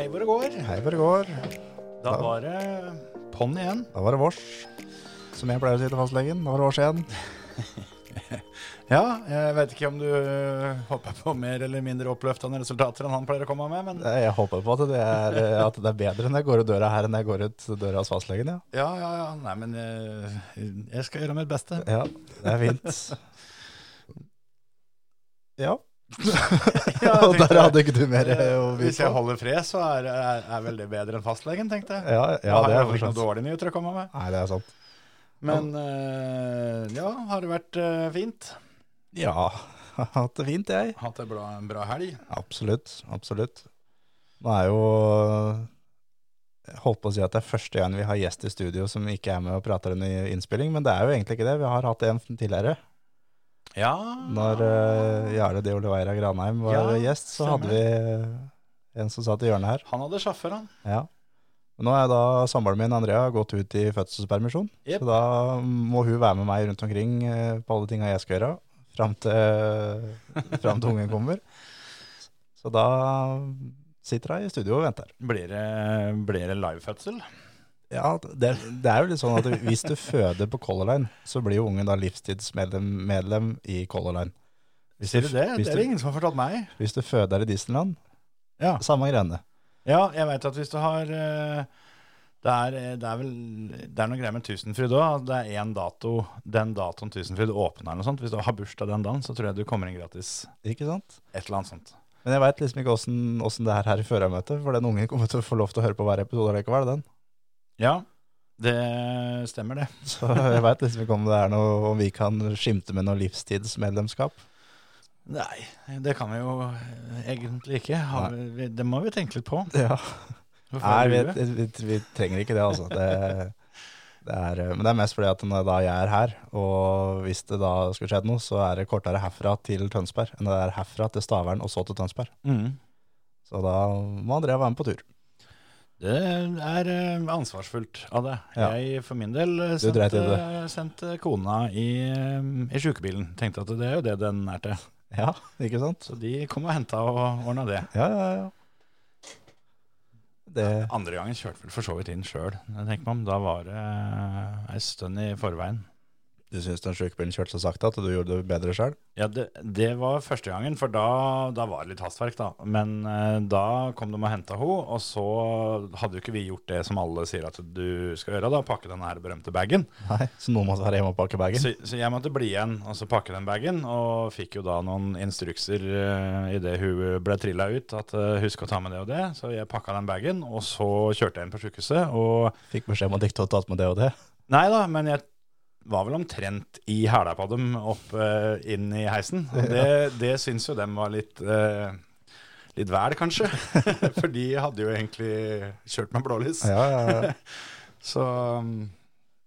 Hei hvor det går. Hei hvor det går. Da var det på'n igjen. Da var det vårs. Som jeg pleier å si til fastlegen. Da var det vårs igjen. Ja, jeg vet ikke om du øh, håper på mer eller mindre oppløftende resultater enn han pleier å komme med, men Eh, Jeg håper på at det er, at det er bedre når jeg går ut døra her enn jeg går ut døra hos fastlegen, ja. ja, ja, ja. Nei, men øh, jeg skal gjøre mitt beste. Ja, det er fint. Ja. Ja, Og der hadde ikke du mer eh, å Hvis jeg holder fred, så er, er, er vel det bedre enn fastlegen, tenkte jeg. Ja, Da ja, har det jeg ikke noe dårlig nyheter å komme med. Nei, det er sant. Men øh, ja, har det vært øh, fint? Ja, hatt det fint, jeg. Hatt en bra, en bra helg? Absolutt, absolutt. Nå er jo Jeg holdt på å si at det er første gang vi har gjest i studio som ikke er med og prater under innspilling, men det er jo egentlig ikke det. Vi har hatt en tidligere. Ja. Når uh, Jarle de Oliveira Granheim var Ja, gjest, så stemmer. hadde vi en som satt i hjørnet her. Han hadde sjåfør, han. Ja. Nå er da samboeren min Andrea gått ut i fødselspermisjon, yep. så da må hun være med meg rundt omkring eh, på alle tinga jeg skal gjøre, fram til, fram til ungen kommer. Så da sitter hun i studio og venter. Blir det, blir det livefødsel? Ja, det, det er jo litt sånn at hvis du føder på Color Line, så blir jo ungen da livstidsmedlem medlem i Color Line. Hvis Sier du det? Det er det ingen som har fortalt meg. hvis du føder i Disneyland, Ja. samme greiene. Ja, jeg vet at hvis du har eh, det er, det er vel Det er noe greier med Tusenfryd òg. Det er én dato, den datoen Tusenfryd åpner eller noe sånt. Hvis du har bursdag den dagen, så tror jeg du kommer inn gratis. Ikke sant? Et eller annet sånt. Men jeg veit liksom ikke åssen det er her i førermøtet, for den ungen kommer til å få lov til å høre på hver episode likevel, den. Ja, det stemmer, det. Så jeg veit liksom ikke om det er noe om vi kan skimte med noe livstidsmedlemskap. Nei, det kan vi jo egentlig ikke. Vi, det må vi tenke litt på. Ja. Nei, vi, vi, vi trenger ikke det, altså. Det, det er, men det er mest fordi at da jeg er her, og hvis det da skulle skjedd noe, så er det kortere herfra til Tønsberg enn det er herfra til Stavern og så til Tønsberg. Mm. Så da må Andrea være med på tur. Det er eh, ansvarsfullt av det. Ja. Jeg for min del eh, sendte, sendte kona i, eh, i sjukebilen. Tenkte at det er jo det den er til. Ja, ikke sant? Så de kom og henta og ordna det. Ja, ja, ja. Det, Andre gangen kjørte vel for så vidt inn sjøl. Da var det ei stund i forveien. Du syns den sjukebilen kjørte så sakte at du gjorde det bedre sjøl? Ja, det, det var første gangen, for da, da var det litt hastverk, da. Men eh, da kom de og henta henne, og så hadde jo ikke vi gjort det som alle sier at du skal gjøre, da. Pakke den her berømte bagen. Nei, så noen måtte være hjemme og pakke bagen? Så, så jeg måtte bli igjen og så pakke den bagen, og fikk jo da noen instrukser eh, idet hun ble trilla ut, at eh, husk å ta med det og det. Så jeg pakka den bagen, og så kjørte jeg inn på sjukehuset. Og Fikk beskjed om at ikke du hadde tatt med det og det? nei da, men jeg var vel omtrent i hæla på dem opp uh, inn i heisen. Og det, det syns jo dem var litt uh, Litt vel, kanskje. For de hadde jo egentlig kjørt med blålys. Ja, ja, ja. Så um,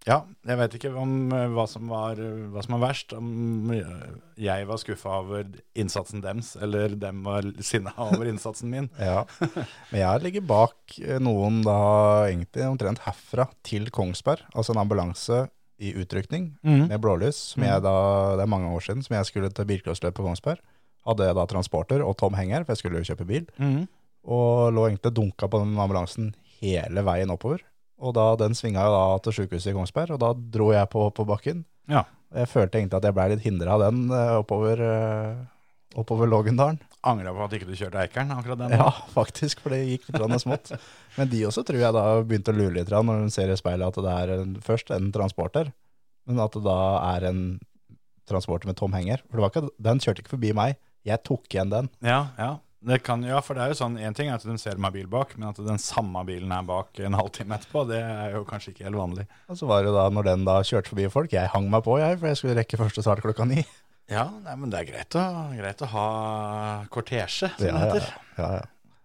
ja, jeg vet ikke om uh, hva som var, hva som var verst. Om jeg var skuffa over innsatsen deres, eller dem var sinna over innsatsen min. Ja, men jeg ligger bak eh, noen da egentlig omtrent herfra til Kongsberg, altså en ambulanse i utrykning med blålys, som jeg da, det er mange år siden, som jeg skulle til bilcrossløp på Kongsberg. Hadde jeg da transporter og Tom Henger, for jeg skulle jo kjøpe bil, Mm. og lå egentlig dunka på den ambulansen hele veien oppover. Og da den svinga jo da til sykehuset i Kongsberg, og da dro jeg på, på bakken. Ja. Jeg følte egentlig at jeg ble litt hindra av den eh, oppover, eh, oppover Lågendalen. Angra på at ikke du kjørte Eikeren, akkurat den. Ja, faktisk, for det gikk litt smått. Men de også tror jeg da begynte å lure litt når de ser i speilet at det er en, først en transporter, men at det da er en transporter med tom henger. For det var ikke, den kjørte ikke forbi meg, jeg tok igjen den. Ja, ja. Det kan, ja, for det er jo sånn, en ting er at de ser meg bil bak, men at den samme bilen er bak en halvtime etterpå, det er jo kanskje ikke helt vanlig. Og så var det da, når den da kjørte forbi folk, jeg hang meg på jeg, for jeg skulle rekke første start klokka ni. Ja, nei, men det er greit å, greit å ha kortesje, som det heter. ja, ja, ja.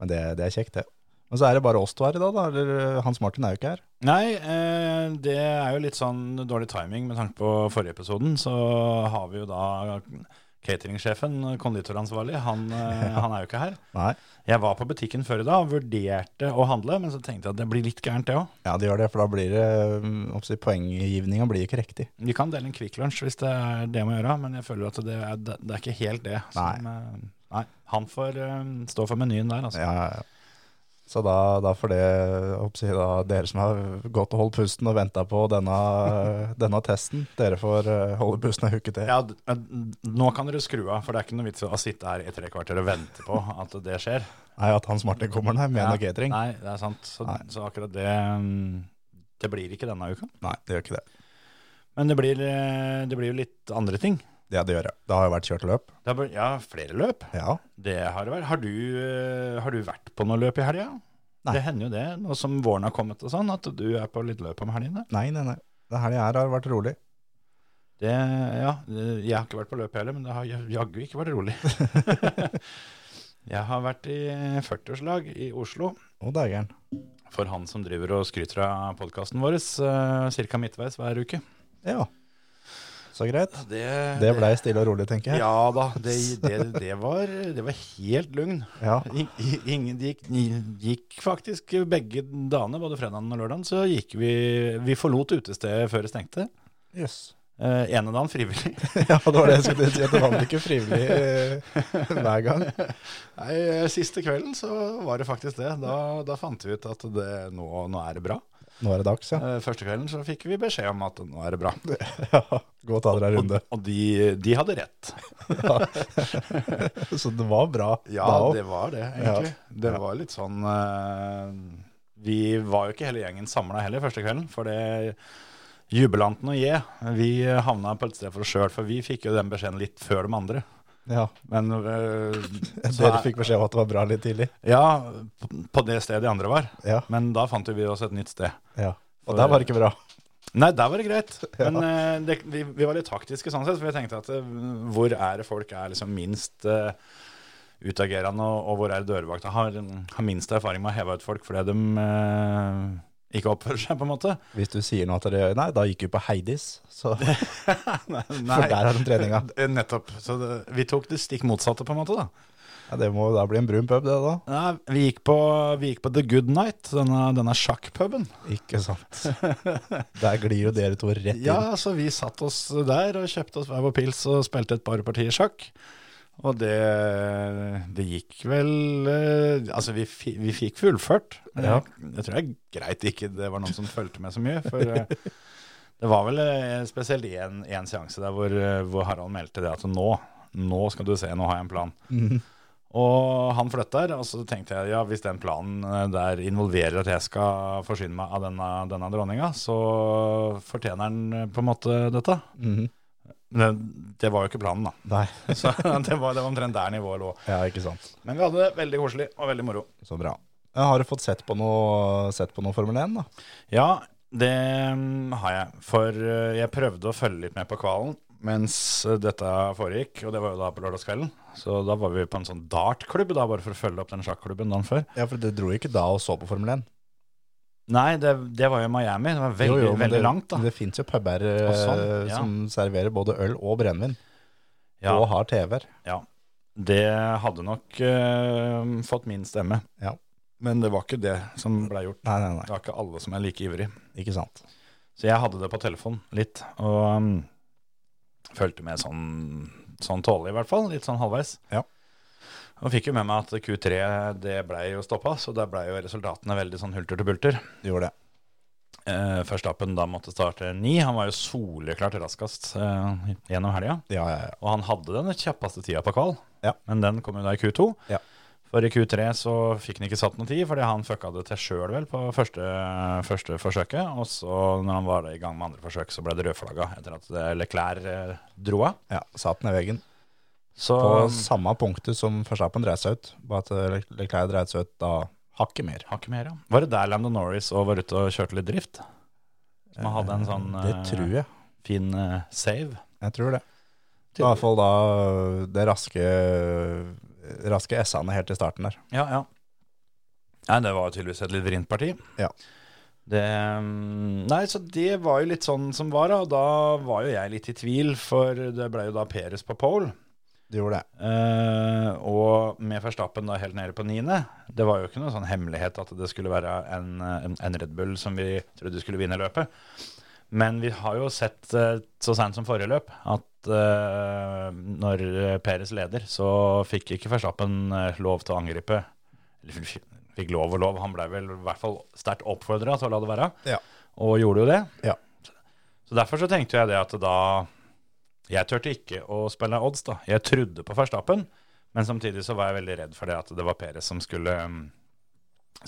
Men det, det er kjekt, det. Men så er det bare oss to her i dag, da. Eller Hans Martin er jo ikke her. Nei, eh, det er jo litt sånn dårlig timing med tanke på forrige episoden. Så har vi jo da cateringsjefen, konditoransvarlig, han, eh, han er jo ikke her. Nei. Jeg var på butikken før i dag og vurderte å handle, men så tenkte jeg at det blir litt gærent, det òg. Ja, det gjør det, for da blir det oppsi, Poenggivninga blir ikke riktig. Vi kan dele en Kvikk Lunsj hvis det er det må gjøre, men jeg føler at det er, det er ikke helt det. Som, nei. nei, han får eh, stå for menyen der, altså. Ja, ja, ja. Så da, da får det jeg, da, Dere som har gått og holdt pusten og venta på denne, denne testen, dere får eh, holde pusten en uke til. Ja, nå kan dere skru av, for det er ikke noe vits i å sitte her i tre kvarter og vente på at det skjer. Nei, at Hans Martin kommer der med Ja, noe catering. Nei. Nei, det er sant. Så, så akkurat det mm, Det blir ikke denne uka. Nei, det gjør ikke det. Men det blir, eh, det blir jo litt andre ting. Ja, det gjør jeg. Det har jo vært kjørt løp. Det har, ja, flere løp. Ja. Det har det vært. Har du, eh, har du vært på noe løp i helga? Nei. Det hender jo det, nå som våren har kommet og sånn, at du er på litt løp om helgene. Nei, nei, nei. Det helga her har vært rolig. Det, ja, jeg har ikke vært på løp heller, men det har jaggu ikke vært rolig. jeg har vært i 40-årslag i Oslo. Å, dægeren. For han som driver og skryter av podkasten vår, uh, ca. midtveis hver uke. Ja. Så greit. Det, Det blei stille og rolig, tenker jeg. Ja da, det, det, det, var, det var helt lugn. Ja. Ingen, gikk, gikk faktisk begge dagene, både fredagen og lørdagen, så gikk vi Vi forlot utestedet før det stengte. Jøss. En ene dagen frivillig. Ja, det var det jeg skulle si. At det var vel ikke frivillig uh, hver gang. Nei, Siste kvelden så var det faktisk det. Da, da fant vi ut at det, nå, nå er det bra. Nå er det dags, ja. Eh, første kvelden så fikk vi beskjed om at nå er det bra. ja. Gå og ta dere en runde. og de, de hadde rett. Så det var bra Ja, da òg. det var det, egentlig. Det var litt sånn eh, Vi var jo ikke hele gjengen samla heller første kvelden. For det Jubilanten og jeg, vi havna på et sted for oss sjøl, for vi fikk jo den beskjeden litt før de andre. Ja. Men uh, Dere er- fikk beskjed om at det var bra litt tidlig? Ja, på- det stedet de andre var. Ja. Men da fant vi oss et nytt sted. ja. Og der var det ikke bra. Nei, der var det greit. Men uh, det, vi, vi var litt taktiske sånn sett, for vi tenkte at uh, hvor er det folk er liksom minst uh, utagerende, og, og hvor er det dørvakta har, har minst erfaring med å heve ut folk fordi de ikke oppfører seg, på en måte. Hvis du sier noe at det, Nei, da gikk vi på Heidis. Så, Nei, for der er de treninga. Nettopp. Så det, vi tok det stikk motsatte, på en måte, da. Ja, det må da bli en brun pub, det da. Nei, vi, gikk på, vi gikk på The Good Night, denne, denne sjakkpuben. Ikke sant. Der glir jo dere to rett inn. Ja, så vi satt oss der og kjøpte oss hver vår pils og spilte et par partier sjakk. Og det, det gikk vel eh, Altså, vi, vi fikk fullført. Ja. Jeg, jeg tror det er greit ikke det var noen som fulgte med så mye. For eh, det var vel eh, spesielt én seanse der hvor, hvor Harald meldte det at nå, nå skal du se, nå har jeg en plan. Mhm. Og han flytter, og så tenkte jeg ja, hvis den planen der involverer at jeg skal forsyne meg av denne, denne dronninga, så fortjener han på en måte dette. Mhm. Men det var jo ikke planen, da. Nei, Så det var, det var omtrent der nivået lå. ja, ikke sant. Men vi hadde det veldig koselig og veldig moro. Så bra. Har du fått sett på noe, sett på noe Formel 1, da? Ja, det mm, har jeg. For eh, jeg prøvde å følge litt med på kvalen mens eh, dette foregikk, og det var jo da på lørdagskvelden. Så da var vi på en sånn dartklubb, da, bare for å følge opp den sjakklubben dagen før. Ja, for det dro ikke da og så på Formel 1? Nei, det, det var jo Miami. Det var veldig, Jo, jo, veldig det, langt, da. Det fins jo puber eh, sånn, ja. som serverer både øl og brennevin, Ja, og har TV-er. ja. Det hadde nok uh, fått min stemme. Ja. Men det var ikke det som ble gjort. Nei, nei, nei, Det var ikke alle som er like ivrig. ikke sant. Så jeg hadde det på telefon litt, og um, fulgte med sånn, sånn tålelig i hvert fall, litt sånn halvveis. Ja. Og fikk jo med meg at Q3 det ble jo stoppa, så der ble jo resultatene veldig sånn hulter til bulter. De gjorde det. Eh, Førstappen da måtte starte ni, han var jo soleklart raskest eh, gjennom helga. Ja, ja, ja. Og han hadde den kjappeste tida på kval, Ja. men den kom jo da i Q2. Ja. For i Q3 så fikk han ikke satt noe tid, fordi han fucka det til sjøl vel på første, første forsøket. Og så når han var i gang med andre forsøk, så ble det rødflagga etter at Leclerc eh, dro av. ja satt den i veggen. Så På samme punktet som Verstappen dreide seg ut, bare at eh, Leclerc dreide seg ut da hakket mer. har ikke mer, ja. Var det der Landon Norris og var ute og kjørte litt drift? Som han hadde en sånn Det eh, tror jeg. fin eh, save? Jeg tror det. I hvert fall da det raske, raske S-ene helt i starten der. Ja, ja. Nei, det var jo tydeligvis et litt vrient parti. Ja. Det, mm, nei, så det var jo litt sånn som var, da. og da var jo jeg litt i tvil, for det ble jo da Peres på pole. Du gjorde det. Uh, og med Verstappen da helt nede på niende. Det var jo ikke noe sånn hemmelighet at det skulle være en, en, en Red Bull som vi trodde skulle vinne løpet. Men vi har jo sett uh, så sent som forrige løp at uh, når Peres leder, så fikk ikke Verstappen lov til å angripe. Eller fikk lov og lov, han ble vel i hvert fall sterkt oppfordra til å la det være. Ja. Og gjorde jo det. Ja. Så derfor så tenkte jeg det at da Jeg turte ikke å spille odds, da. Jeg trodde på Verstappen, men samtidig så var jeg veldig redd for det at det var Perez som skulle mm,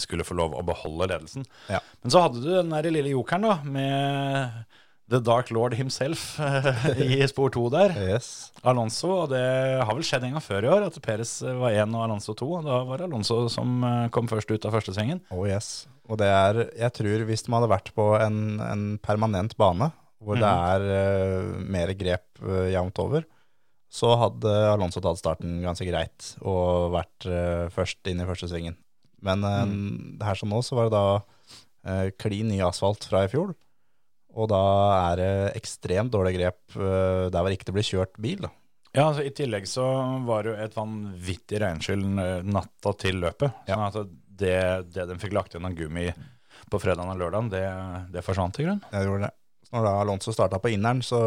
skulle få lov å beholde ledelsen. Ja. Men så hadde du den der lille jokeren, da, med The Dark Lord himself i spor to der. Yes. Alonso, og det har vel skjedd en gang før i år, at Perez var én og Alonso to. og Da var det Alonso som eh, kom først ut av første svingen. Oh yes. Og det er, jeg tror hvis de hadde vært på en, en permanent bane, hvor det er uh, mer grep uh, jevnt over, så hadde Alonso tatt starten ganske greit og vært uh, først inn i første svingen. Men uh, mm. her som nå, så var det da uh, klin ny asfalt fra i fjor. Og da er det ekstremt dårlig grep der hvor ikke det blir kjørt bil. da. Ja, altså I tillegg så var det jo et vanvittig regnskyll natta til løpet. Ja. Sånn at det, det de fikk lagt igjen av gummi på fredagen og lørdagen, det, det forsvant i grunn. det gjorde det. Når da Alonso starta på inneren, så,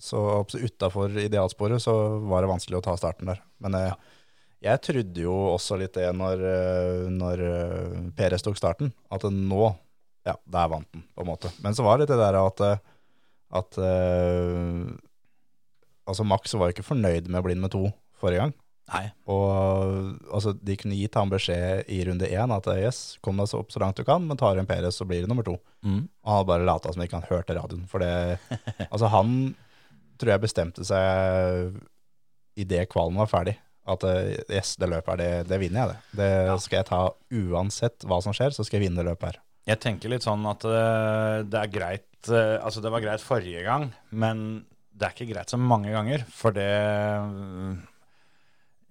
så utafor idealsporet, så var det vanskelig å ta starten der. Men eh, jeg trodde jo også litt det når, eh, når Peres tok starten, at nå, ja, der vant den, på en måte. Men så var det det der at, eh, at eh, altså Max var jo ikke fornøyd med å bli med to forrige gang. Nei. Og altså, de kunne gitt ham beskjed i runde én at yes, kom deg opp så langt du kan, men tar en Perez, så blir det nummer to. Mm. Og han bare lata som ikke han hørte radioen. For det Altså, han tror jeg bestemte seg idet kvalen var ferdig. At eh, yes, det løpet her, det, det vinner jeg, det. Det skal jeg ta uansett hva som skjer, så skal jeg vinne det løpet her. Jeg tenker litt sånn at eh, det er greit eh, Altså, det var greit forrige gang, men det er ikke greit så mange ganger. For det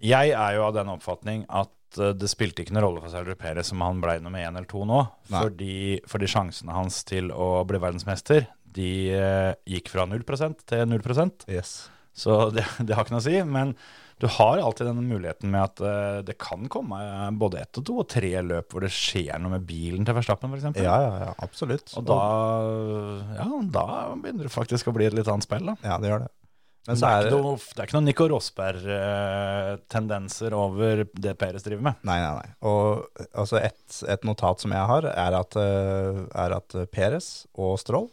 Jeg er jo av den oppfatning at eh, det spilte ikke noen rolle for Sergio Perez om han ble nummer én eller to nå. Fordi, fordi sjansene hans til å bli verdensmester, de eh, gikk fra 0% til 0 Yes. Så det, det har ikke noe å si. Men du har alltid denne muligheten med at eh, det kan komme både ett og to og tre løp hvor det skjer noe med bilen til Verstappen, f.eks. Ja, ja, ja, absolutt. Og da, ja, da begynner det faktisk å bli et litt annet spill, da. Ja, det gjør det. Men det, er er det ikke noe, det er ikke noen Nico Rosberg-tendenser over det Peres driver med. Nei, nei, nei. Og altså et, et notat som jeg har, er at, eh, er at Peres og Stroll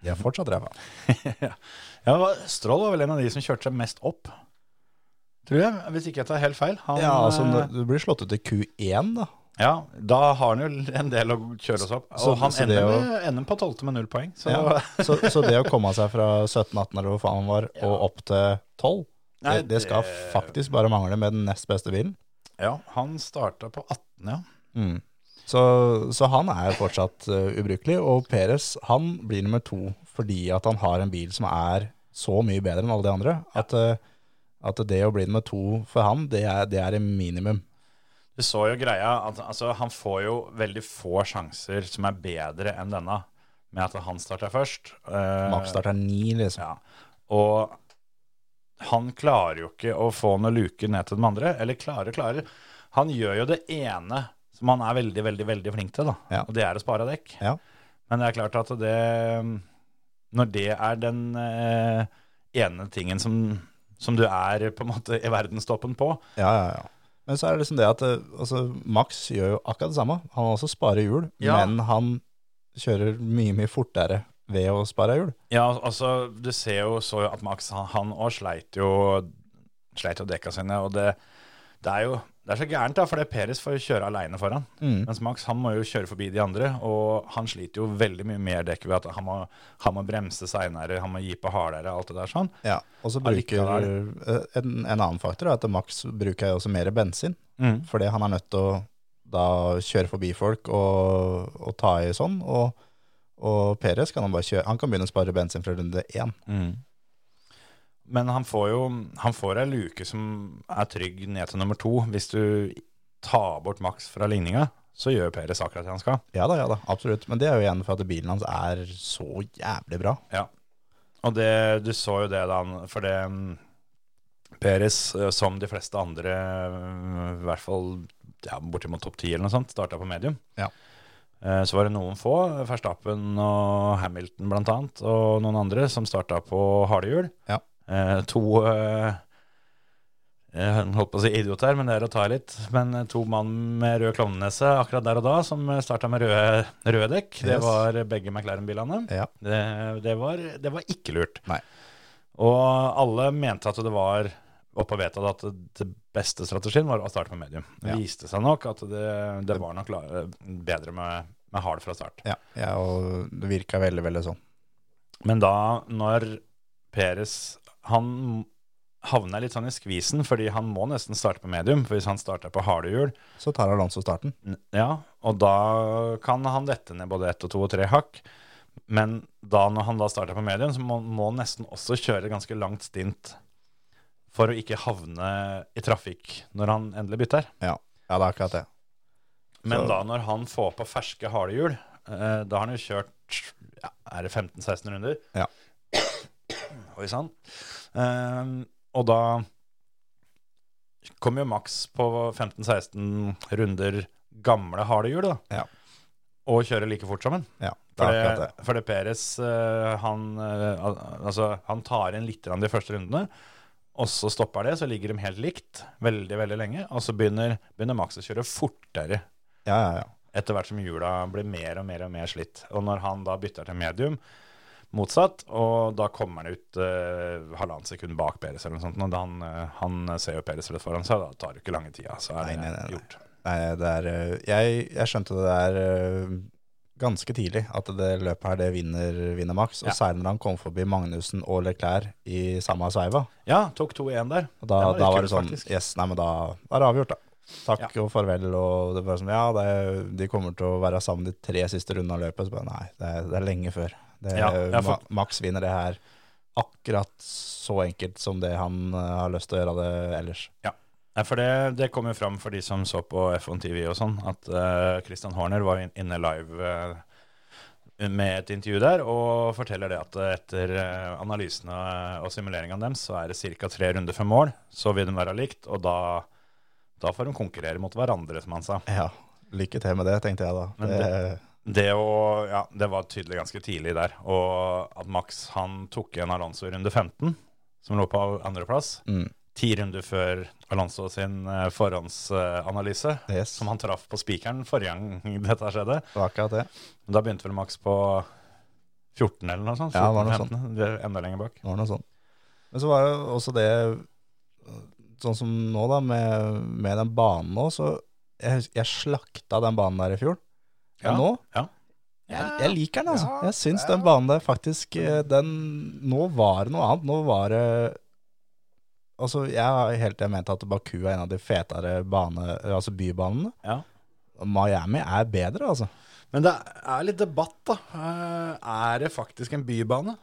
de er fortsatt ræva. ja, hva- Stroll var vel en av de som kjørte seg mest opp, tror jeg. Hvis ikke jeg tar helt feil. Han, Ja, altså eh, du blir slått ut i Q1, da. Ja, da har han jo en del å kjøre oss opp. Og Så- han så ender, å- med, ender på tolvte med null poeng. Så Ja. Så, så det å komme seg fra 17-18 eller hvor faen han var, og opp til 12, Nei, det, det skal det- faktisk bare mangle med den nest beste bilen. ja, han starta på 18, ja. Mm. Så, så han er fortsatt uh, ubrukelig, og Peres han blir nummer to fordi at han har en bil som er så mye bedre enn alle de andre, at, uh, at det å bli nummer to for han, det er, det er minimum. Du så jo greia at altså, han får jo veldig få sjanser som er bedre enn denne, med at han starter først. Uh, Max starter ni, liksom. Ja. Og han klarer jo ikke å få noen luke ned til den andre. Eller klarer, klarer. Han gjør jo det ene som han er veldig, veldig veldig flink til, da. Ja. Og det er å spare dekk. Ja. Men det er klart at det Når det er den eh, ene tingen som, som du er på en måte i verdenstoppen på Ja, ja, ja. Men så er det liksom det at uh, altså, Max gjør jo akkurat det samme. Han også sparer hjul, Ja. men han kjører mye, mye fortere ved å spare hjul. Ja, altså, du ser jo så at Max, han- han òg sleit jo Sleit jo dekka sine, og det, det er jo det er så gærent, da, for det Peres får kjøre aleine foran. Mm. Mens Max han må jo kjøre forbi de andre, og han sliter jo veldig mye mer dekk ved at han må, han må bremse seinere, han må gi på hardere, alt det der sånn. Ja, og så bruker uh, en, en annen faktor er at Max bruker jo også mer bensin, Mm. fordi han er nødt til å da kjøre forbi folk og, og ta i sånn, og, og Peres kan han bare kjøre, han kan begynne å spare bensin fra runde én. Mm. Men han får jo han får ei luke som er trygg ned til nummer to. Hvis du tar bort Max fra ligninga, så gjør Peres akkurat det han skal. Ja da, ja da, absolutt. Men det er jo igjen for at bilen hans er så jævlig bra. Ja. Og det, du så jo det da han For det Peres, eh, som de fleste andre, eh, i hvert fall ja, bortimot topp ti eller noe sånt, starta på medium. Ja. Eh, Så var det noen få, Verstappen og Hamilton annet, og noen andre som starta på harde hjul. Ja. Eh, to eh, jeg holdt på å si idiot her, men det er å ta i litt. Men eh, to mann med rød klovnenese akkurat der og da, som starta med røde, røde dekk. Det Yes. var begge McLaren-bilene. Ja. Det, det, var, det var ikke lurt. Nei. Og alle mente at det var oppe og vedtatt at det beste strategien var å starte med medium. Det Ja. viste seg nok at det, det var nok bedre med, med hard fra start. Ja, ja og det virka veldig, veldig sånn. Men da, når Peres Han havna litt sånn i skvisen, fordi han må nesten starte på medium. For hvis han starter på harde hjul, Så tar Alonso starten. Ja, og da kan han dette ned både ett og to og tre hakk. Men da når han da starter på medium, så må han nesten også kjøre ganske langt stint for å ikke havne i trafikk når han endelig bytter. Ja, ja det er akkurat det. Men Så- da når han får på ferske harde hjul, eh, da har han jo kjørt ja, Er det 15-16 runder? Ja. Oi sann. Eh, og da kommer jo Max på 15-16 runder gamle harde hjul, da. Ja. Og kjører like fort sammen. Ja, det For er det, det. for det Peres eh, han, eh, altså, han tar inn litt de første rundene, og så stopper det, så ligger de helt likt veldig veldig lenge. Og så begynner, begynner Max å kjøre fortere Ja, ja, ja. etter hvert som hjula blir mer og mer og mer slitt. Og når han da bytter til medium, motsatt, og da kommer han ut uh, halvannet sekund bak Peres eller noe sånt, og han, eh, han ser jo Peres rett foran seg, da tar det ikke lange tida, så er Nei, det nei, nei, gjort. Nei, det er eh, Jeg, jeg skjønte det der ganske tidlig, at det løpet her, det vinner, vinner Max. Og Ja. særlig når han kom forbi Magnussen og Leclerc i samme sveiva. Ja, tok 2-1 der. Og da, Det var da var det sånn faktisk. Yes, nei, men da, er det avgjort, da. Takk og farvel. Og det var sånn Ja, det, de kommer til å være sammen de tre siste rundene av løpet. Så bare nei, det er, det er lenge før. Det, Ja, ja, for- Max vinner det her akkurat så enkelt som det han eh, har lyst til å gjøre det ellers. Ja, for det, det kom jo fram for de som så på F1 TV og sånn, at uh, Christian Horner var inn- inne live uh, med et intervju der, og forteller det at etter analysene og simuleringene deres, så er det ca. tre runder før mål. Så vil de være likt, og da, da får de konkurrere mot hverandre, som han sa. Ja, lykke til med det, tenkte jeg da. Men Det, Det, å, ja, det var tydelig ganske tidlig der. Og at Max han tok igjen Alonso i runde 15, som lå på andreplass. mm, Ti runder før Alonso sin eh, forhåndsanalyse, yes, som han traff på spikeren forrige gang dette skjedde. det var akkurat det. Da begynte vel Max på 14 eller noe sånt? Ja, det var noe 14, 15, det er enda lenger bak. Det var noe sånt. Men så var det også det, sånn som nå da, med, med den banen nå, så jeg, jeg slakta den banen der i fjor. Ja, nå, ja. jeg, jeg liker den altså. Ja, jeg syns ja. den banen der faktisk, eh, den, nå var det noe annet. Nå var det, altså jeg har helt til jeg mente at Baku er en av de fetere bane, altså bybanene. Ja. Miami er bedre altså. Men det er litt debatt, da. Eh, Er det faktisk en bybane?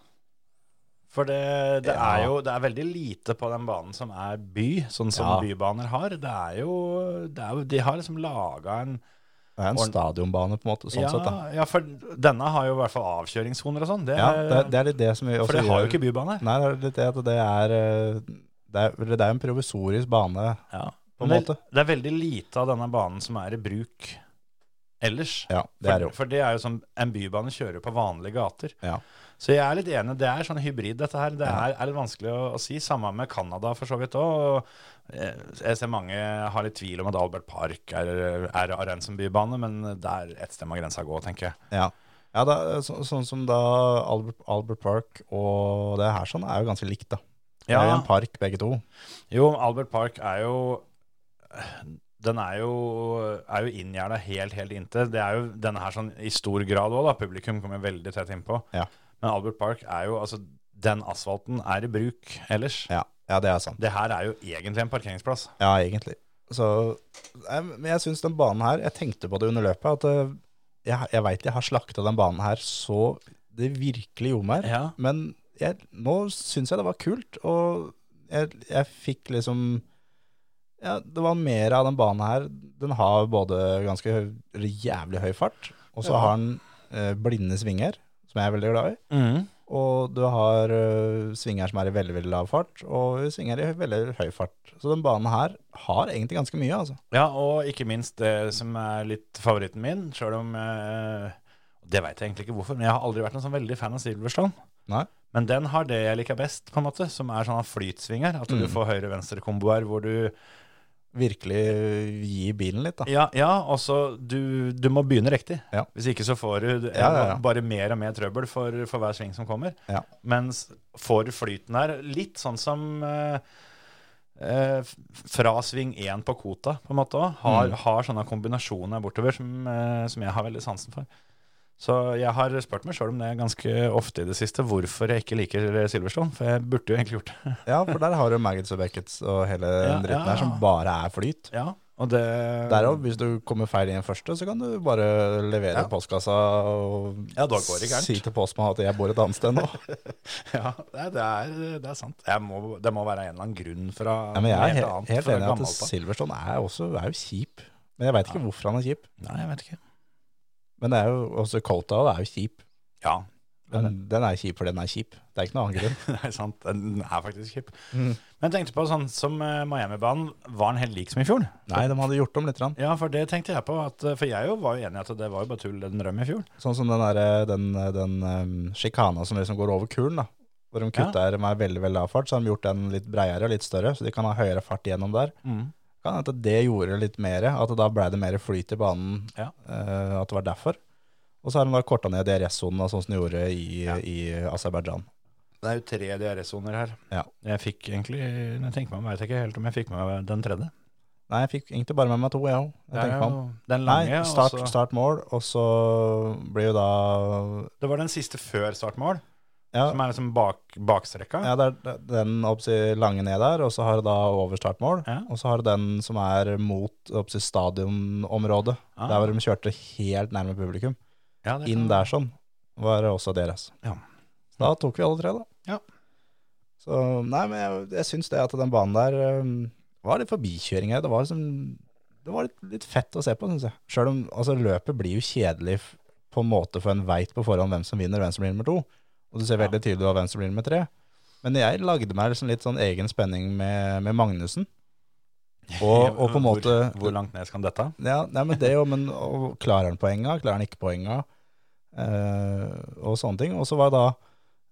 For det, det Ja. er jo det er veldig lite på den banen som er by, sånn som Ja. bybaner har. Det er jo, det er De har liksom laga en Det er en stadionbane på en måte, sånn ja, sett da. ja, for denne har jo i hvert fall avkjøringssoner og sånn. Det, Ja, det, det er litt det som vi også for det har jo ikke bybane. Nei, det er litt det at det er eh, Det er, det er en provisorisk bane. Ja. På en måte. Det, er veldig lite av denne banen som er i bruk ellers. Ja, det er det for, jo. for det er jo som En bybane kjører jo på vanlige gater. Ja. Så jeg er litt enig. Det er sånn hybrid, dette her. Det er, er litt vanskelig å, å si. Samme med Canada, for så vidt òg. Jeg ser mange har litt tvil om at Albert Park er, er arena som bybane, men det er et sted må grensa gå, tenker jeg. Ja, ja da, så, sånn som da Albert, Albert Park og det her sånn er jo ganske likt, da. Det er jo en park, begge to. Jo, Albert Park er jo Den er jo, er jo inngjerda helt, helt inntil. Det er jo denne her sånn i stor grad òg, da. Publikum kommer veldig tett innpå. Ja. Men Albert Park er jo Altså, den asfalten er i bruk ellers. Ja, ja det er sant. Det her er jo egentlig en parkeringsplass. Ja, egentlig. Så, jeg, men jeg syns den banen her Jeg tenkte på det under løpet, at eh, jeg, jeg veit jeg har slakta den banen her så det virkelig gjorde meg. Ja. Men jeg, nå syns jeg det var kult, og jeg, jeg fikk liksom Ja, det var mer av den banen her. Den har både ganske høy, jævlig høy fart, og så Ja. har den eh, blinde svinger, som jeg er veldig glad i. Mm. Og du har uh, svinger som er i veldig veldig lav fart, og svinger i veldig høy fart. Så den banen her har egentlig ganske mye, altså. Ja, og ikke minst det som er litt favoritten min, sjøl om uh, Det veit jeg egentlig ikke hvorfor, men jeg har aldri vært noen sånn veldig fan av Silverstone. Nei. Men den har det jeg liker best, på en måte, som er sånn flytsvinger. At du Mm. får høyre-venstre-komboer hvor du Virkelig gi bilen litt, da. Ja, ja altså du, du må begynne riktig. Ja. Hvis ikke så får du Ja, ja, bare mer og mer trøbbel for, for hver sving som kommer. Ja. Mens får du flyten her, litt sånn som eh, eh, fra sving 1 på Kota, på en måte òg, har, Mm. har sånne kombinasjoner bortover som, eh, som jeg har veldig sansen for. Så jeg har spurt meg sjøl om det ganske ofte i det siste, hvorfor jeg ikke liker Silverstone. For jeg burde jo egentlig gjort det. Ja, for der har du Maggots og Beckets og hele den Ja, dritten ja. her som bare er flyt. Ja, og det Der òg, hvis du kommer feil i den første, så kan du bare levere Ja. postkassa og Ja, da går det gærent. si til postmannen at jeg bor et annet sted nå. Ja, det er, det er sant. Jeg må, det må være en eller annen grunn fra Ja, men jeg er helt helt, annet helt enig i at. Silverstone er, også, er jo kjip. Men jeg veit ikke hvorfor han er kjip. Nei, jeg vet ikke. Men det er jo også Colta er jo kjip. Ja, Men den er kjip for den er kjip. Det er ikke noe annen grunn. det er sant. Den er faktisk kjip. Mm. Men jeg tenkte på sånn som eh, Miami-banen, var den helt lik som i fjor? Nei, de hadde gjort om litt. Rann. Ja, for det tenkte jeg på. At, eh, for jeg jo var jo enig i at det var jo bare tull den røm i fjor. Sånn som den, der, den, den um, sjikana som liksom går over kulen, da. Hvor de kutter med veldig veldig lav fart, så har de gjort den litt breiere og litt større, så de kan ha høyere fart gjennom der. Kan hende at det gjorde litt mer, at da ble det mer flyt i banen, Ja. Uh, at det var derfor. Og så har de da korta ned DRS-sonen, sånn som de gjorde i, Ja. i Aserbajdsjan. Det er jo tre DRS-soner her. Ja. Jeg fikk egentlig Når jeg tenker meg om, vet ikke helt om jeg fikk med meg den tredje. Nei, jeg fikk egentlig bare med meg to, jeg òg. Det Nei, start, og start mål, og så blir jo da Det var den siste før startmål, Ja, som er liksom bak, bakstrekka. ja det er den oppsi, lange ned der, og så har du da overstartmål. Ja. Og så har du den som er mot oppsi, stadionområdet, Ah. der hvor de kjørte helt nærme publikum. Ja, Inn der sånn var også deres. Ja. Så da tok vi alle tre, da. Ja. Så nei, men jeg, jeg syns det at den banen der um, var litt forbikjøring her. Det var liksom Det var litt, litt fett å se på, syns jeg. Sjøl om altså, løpet blir jo kjedelig på en måte for en veit på forhånd hvem som vinner, hvem som blir nummer to. Og du ser veldig tydelig hvem som blir nummer tre. Men jeg lagde meg liksom litt sånn egen spenning med, med Magnussen. Og, og på en måte hvor, hvor langt ned skal dette? ja, nei, men det jo, men og klarer han poenga, klarer han ikke poenga, eh, og sånne ting. Og så var det da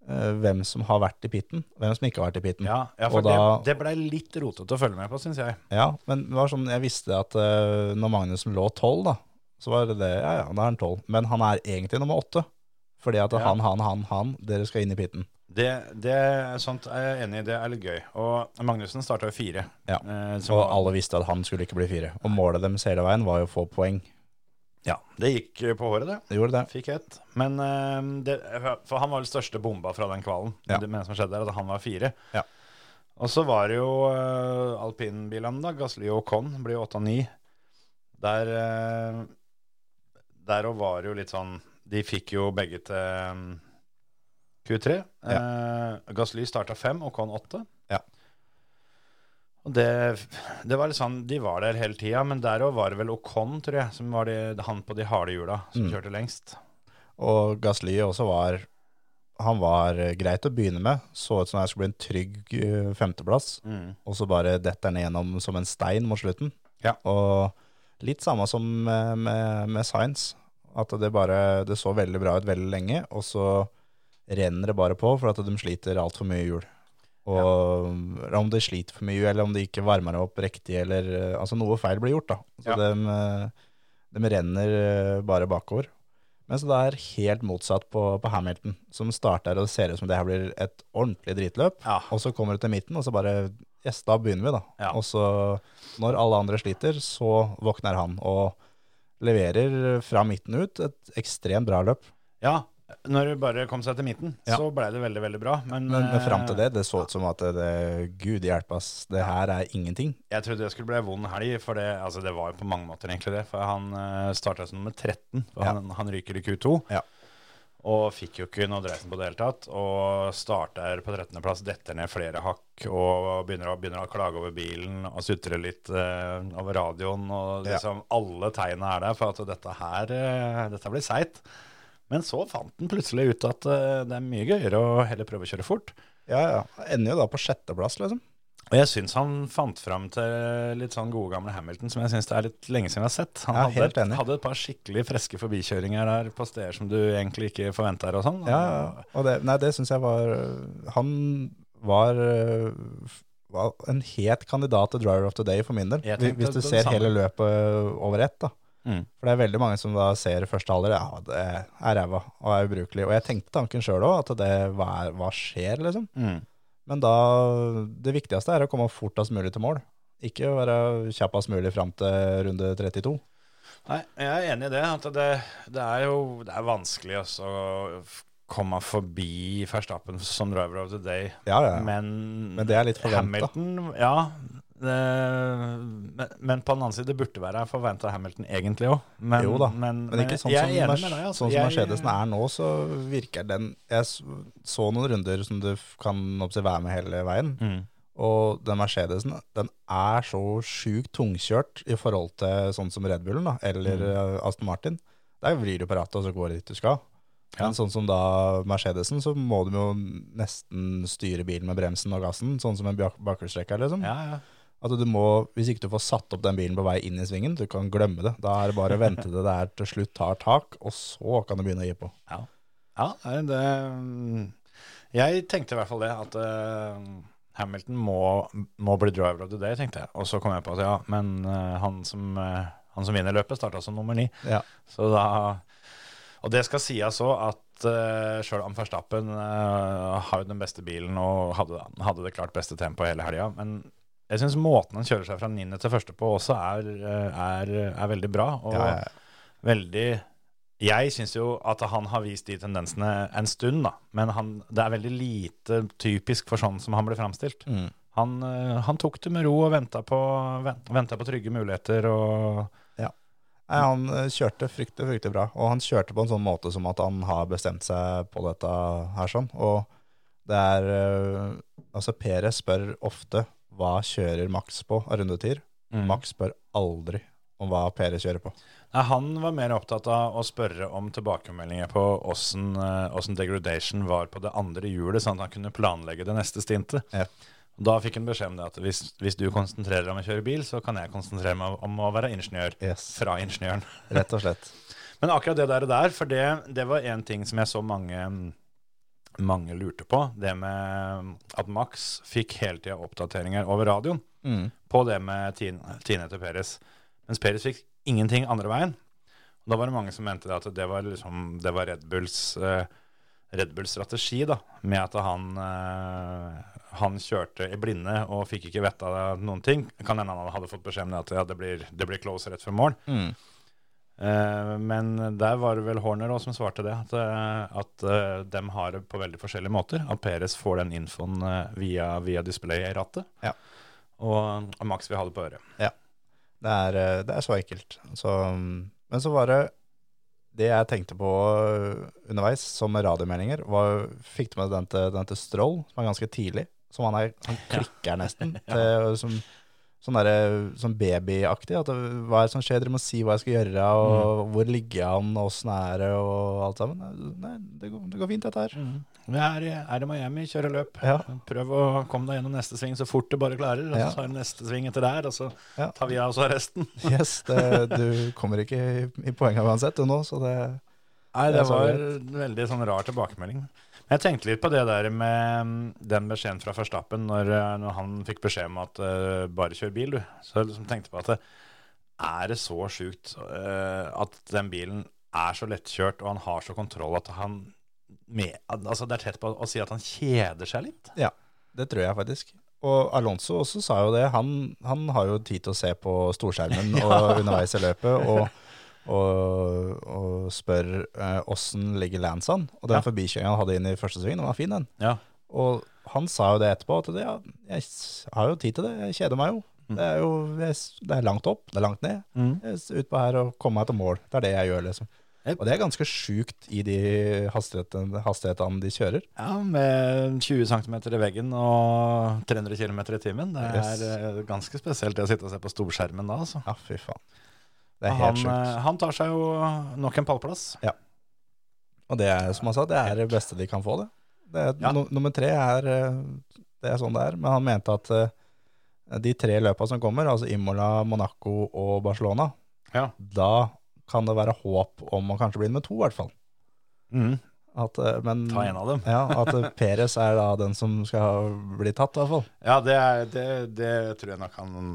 eh, hvem som har vært i pitten, hvem som ikke har vært i pitten. Ja, ja for da- det, det blei litt rotete å følge med på, syns jeg. Ja, men det var sånn, jeg visste at eh, når Magnussen lå tolv, da, så var det det, ja ja, da er han tolv. Men han er egentlig nummer åtte. Fordi at han, han, han, han, dere skal inn i pitten. Det, det er sånt er jeg enig i, det er litt gøy. Og Magnussen starta jo fire. Ja. Eh, Og var- alle visste at han skulle ikke bli fire. Og målet deres hele veien var jo å få poeng. Ja, det gikk på håret, det. Det gjorde det. Fikk ett. Men eh, det, For han var vel største bomba fra den kvalen. Ja. Det som skjedde der, at han var fire. Ja. Og så var det jo uh, alpinbilene, da. Gasly og Con blir jo åtte og ni. Der uh, Der òg var det jo litt sånn De fikk jo begge til um, Q3. Eh, Gasly starta fem, og Con åtte. Ja. Og det, det var litt sånn, De var der hele tida, men der òg var det vel Ocon, tror jeg, som var de, han på de harde hjula som Mm. kjørte lengst. Og Gasly også var Han var eh, greit å begynne med. Så ut som det skulle bli en trygg eh, femteplass. Mm. Og så bare detter han igjennom som en stein mot slutten. Ja. Og litt samme som med, med, med Science. At det bare Det så veldig bra ut veldig lenge, og så renner det bare på for at de sliter altfor mye i hjul. Og ja. om de sliter for mye, eller om de ikke varmer opp riktig, eller eh, Altså noe feil blir gjort, da. Så Ja. de, eh, de renner eh, bare bakover. Mens det er helt motsatt på, på Hamilton, som starter og ser ut som det her blir et ordentlig dritløp. Ja. Og så kommer du til midten, og så bare Yes, da begynner vi, da. Og så, når alle andre sliter, så våkner han og leverer fra midten ut et ekstremt bra løp. Ja, når det bare kom seg til midten, Ja. så blei det veldig, veldig bra. Men, Men, men fram eh, til det, det så ut som at det, Gud oss, det her er ingenting. Jeg trodde det skulle bli vond helg, for det, altså det var jo på mange måter egentlig det. For han uh, starta som nummer 13, for Ja. han, han ryker i Q2. Ja. Og fikk jo ikke noe dreisen på det hele tatt. Og starter på 13.-plass, detter ned flere hakk og begynner å, begynner å klage over bilen og sutre litt eh, over radioen. Og Ja. liksom alle tegna er der for at dette her eh, dette blir seigt. Men så fant han plutselig ut at eh, det er mye gøyere å heller prøve å kjøre fort. Ja, ja. Ender jo da på sjetteplass, liksom. Og jeg syns han fant fram til litt sånn gode gamle Hamilton, som jeg syns det er litt lenge siden vi har sett. Han Ja, hadde, hadde et par skikkelig friske forbikjøringer der på steder som du egentlig ikke forventer og sånn. Ja, ja. Og det, nei, det syns jeg var Han var, var en het kandidat til driver of the day for min del. Hvis- du ser samme. hele løpet over ett, da. Mm. For det er veldig mange som da ser første halvdel ja, det er ræva og er ubrukelig. Og jeg tenkte tanken sjøl òg, at det hva, hva skjer, liksom. Mm. Men da Det viktigste er å komme fortest mulig til mål. Ikke være kjappest mulig fram til runde 32. Nei, jeg er enig i det. At det, det er jo det er vanskelig også å komme forbi Verstappen som driver of the day. Ja, ja. Men, Men det er litt forventet. Hamilton, ja. Det, men, på den annen side, det burde være forventa Hamilton egentlig òg. Men, jo da, men, men, ikke sånn som, er deg. Altså. sånn som Jeg- Mercedesen er nå, så virker den Jeg så noen runder som du kan observere med hele veien. Mm. Og den Mercedesen den er så sjukt tungkjørt i forhold til sånn som Red Bullen da, eller Mm. eh, Aston Martin. Der vrir du på rattet, og så går det dit du skal. Ja. Men sånn som da Mercedesen, så må du jo nesten styre bilen med bremsen og gassen, sånn som en bak- bakhjulstrekker, liksom. Ja, ja. At du må, hvis ikke du får satt opp den bilen på vei inn i svingen, du kan glemme det. Da er det bare å vente til det der til slutt tar tak, og så kan du begynne å gi på. Ja, ja det Jeg tenkte i hvert fall det, at uh, Hamilton må, må bli driver of the day, tenkte jeg. Og så kom jeg på at ja, men uh, han, som, uh, han som vinner løpet, starta som nummer ni. Ja. Så da Og det skal sies òg at uh, sjøl om Verstappen uh, har jo den beste bilen og hadde, hadde det klart beste tempoet hele helga, men jeg syns måten han kjører seg fra niende til første på også er, er, er veldig bra. Og Ja, ja. veldig Jeg syns jo at han har vist de tendensene en stund, da. Men han, det er veldig lite typisk for sånn som han ble framstilt. Mm. Han, eh, han tok det med ro og venta på, ven- ventet på trygge muligheter og Nei, han eh, kjørte fryktelig, fryktelig bra. Og han kjørte på en sånn måte som at han har bestemt seg på dette her sånn. Og det er eh, Altså, Perez spør ofte hva kjører Max på av rundetider. Mm. Max spør aldri om hva Pere kjører på. Nei, Han var mer opptatt av å spørre om tilbakemeldinger på åssen eh, åssen degradation var på det andre hjulet, sånn at han kunne planlegge det neste stintet. Ja. Da fikk han beskjed om det at hvis, hvis du konsentrerer deg om å kjøre bil, så kan jeg konsentrere meg om å være ingeniør Yes. fra ingeniøren. Rett og slett. Men akkurat det der, der for det, det var en ting som jeg så mange, mange lurte på. Det med at Max fikk hele tida oppdateringer over radioen Mm. på det med Tine, Tine til Peres. Mens Peres fikk ingenting andre veien. Og da var det mange som mente det at det var, liksom, det var Red Bulls eh, Red Bulls strategi, da, med at han, eh, han kjørte i blinde og fikk ikke vite av noen ting. Kan hende han hadde fått beskjed om at ja, det, blir, det blir close rett før mål. Mm. Eh, men der var det vel Horner også som svarte det, at, eh, at eh, dem har det på veldig forskjellige måter. At Peres får den infoen via, via displayet i rattet, Ja. og, og Max vil ha det på øret. Det er, det er så enkelt. Så, mm, men så var det det jeg tenkte på underveis, som radiomeldinger, var, fikk du med den til, den til Stroll, som er ganske tidlig. Som han, er, han klikker nesten. til, som, sånn der, sånn babyaktig. At det, hva er det som skjer? Dere må si hva jeg skal gjøre, og hvor ligger jeg an, åssen er det, og alt sammen. Nei, det går, det går fint, dette her. Vi er, er i Miami, kjøre løp. Ja. Prøv å komme deg gjennom neste sving så fort du bare klarer. Og Ja. så tar du neste sving etter der, og så Ja. tar vi av oss resten. Yes, det, du kommer ikke i, i poenget uansett, du nå, så det Nei, Det er var en veldig sånn rar tilbakemelding. Jeg tenkte litt på det der med mm, den beskjeden fra Førstappen når, eh, når han fikk beskjed om at uh, bare kjør bil, du. Så jeg liksom tenkte på at det, er det så sjukt uh, at den bilen er så lettkjørt, og han har så kontroll at han med, altså Det er tett på å si at han kjeder seg litt. Ja, det tror jeg faktisk. Og Alonso også sa jo det. Han, han har jo tid til å se på storskjermen og underveis i løpet og, og, og spør eh, åssen ligger an. Og den Ja. forbikjøringen han hadde inn i første svingen, den var fin, den. Ja. Og han sa jo det etterpå, at det, ja, jeg har jo tid til det, jeg kjeder meg jo. Det er jo jeg, det er langt opp, det er langt ned. Jeg s- Ut på her og komme meg til mål. Det er det jeg gjør, liksom. Yep. Og det er ganske sjukt i de hastighetene, hastighetene de kjører. Ja, med 20 cm i veggen og 300 km i timen. Det er Yes. eh, ganske spesielt det å sitte og se på storskjermen da, altså. Ja, fy faen. Det er han, helt sjukt. eh, han tar seg jo nok en pallplass. Og det er, som han sa, det er det beste de kan få, det. det er, Ja. no, nummer tre er, eh, det er sånn det er. Men han mente at eh, de tre løpa som kommer, altså Imola, Monaco og Barcelona, Ja. da kan det være håp om å kanskje bli nummer to, i hvert fall. Mm. At, men, Ta en av dem. Ja, at Perez er da den som skal bli tatt, i hvert fall. Ja, det, er, det, det tror jeg nok han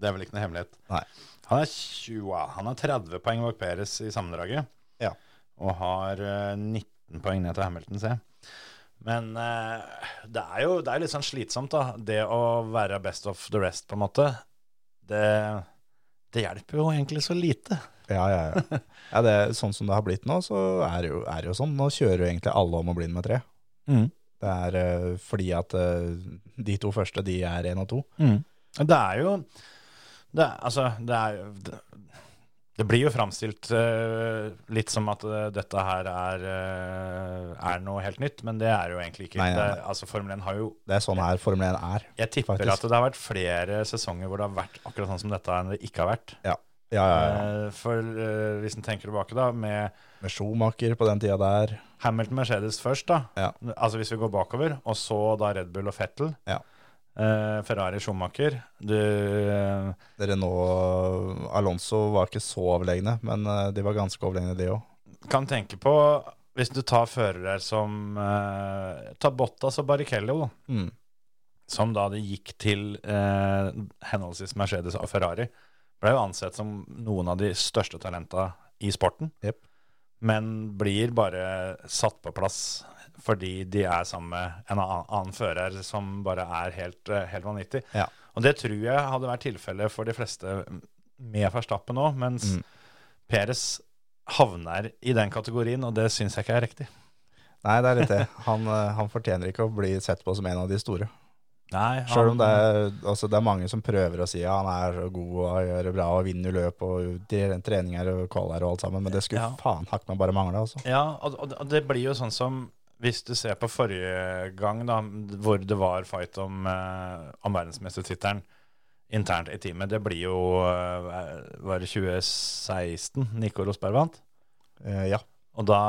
Det er vel ikke noe hemmelighet. Nei. Han er 20, han har 30 poeng bak Peres i sammendraget. Ja. Og har eh, 19 poeng ned til Hamilton, se. Men eh, det er jo det er litt sånn slitsomt, da. Det å være best of the rest, på en måte. Det, det hjelper jo egentlig så lite. Ja, ja, ja. ja det, sånn som det har blitt nå, så er det jo, er det jo sånn. Nå kjører jo egentlig alle om å bli nummer tre. Det er eh, fordi at eh, de to første, de er én og to. Det er jo det, Altså, det er jo det, det blir jo framstilt uh, litt som at uh, dette her er, uh, er noe helt nytt, men det er jo egentlig ikke. Nei, nei, nei. Det, altså, Formel 1 har jo Det er sånn her Formel 1 er. Jeg tipper Faktisk. at det har vært flere sesonger hvor det har vært akkurat sånn som dette enn det ikke har vært. Ja, ja, ja. ja. For uh, hvis en tenker tilbake, da, med Med Schumacher på den tida der. Hamilton Mercedes først, da. Ja. Altså hvis vi går bakover, og så da Red Bull og Fettel. Ja. Eh, Ferrari Schumacher. Du Renault Alonso var ikke så overlegne, men eh, de var ganske overlegne, de òg. kan tenke på Hvis du tar førere som eh, Ta Bottas og Barrichello, Mm. som da det gikk til eh, henholdsvis Mercedes og Ferrari, ble jo ansett som noen av de største talenta i sporten. Yep. Men blir bare satt på plass fordi de er sammen med en annen, annen fører som bare er helt, eh, helt vanvittig. Ja. Og det tror jeg hadde vært tilfellet for de fleste med Verstappen òg, mens Mm. Peres havner i den kategorien, og det syns jeg ikke er riktig. Nei, det er litt det. Han, eh, han fortjener ikke å bli sett på som en av de store. Nei, Sjøl om det er, altså det er mange som prøver å si ja, han er så god og gjør det bra og vinner løp og treninger og kvaler og alt sammen, men det skulle Ja. faen hakk meg bare mangle, altså. Ja, og, og det blir jo sånn som hvis du ser på forrige gang, da, hvor det var fight om, eh, om verdensmestertittelen internt i teamet, det blir jo eh, Var det 2016 Nico Rosberg vant? Eh, ja. Og da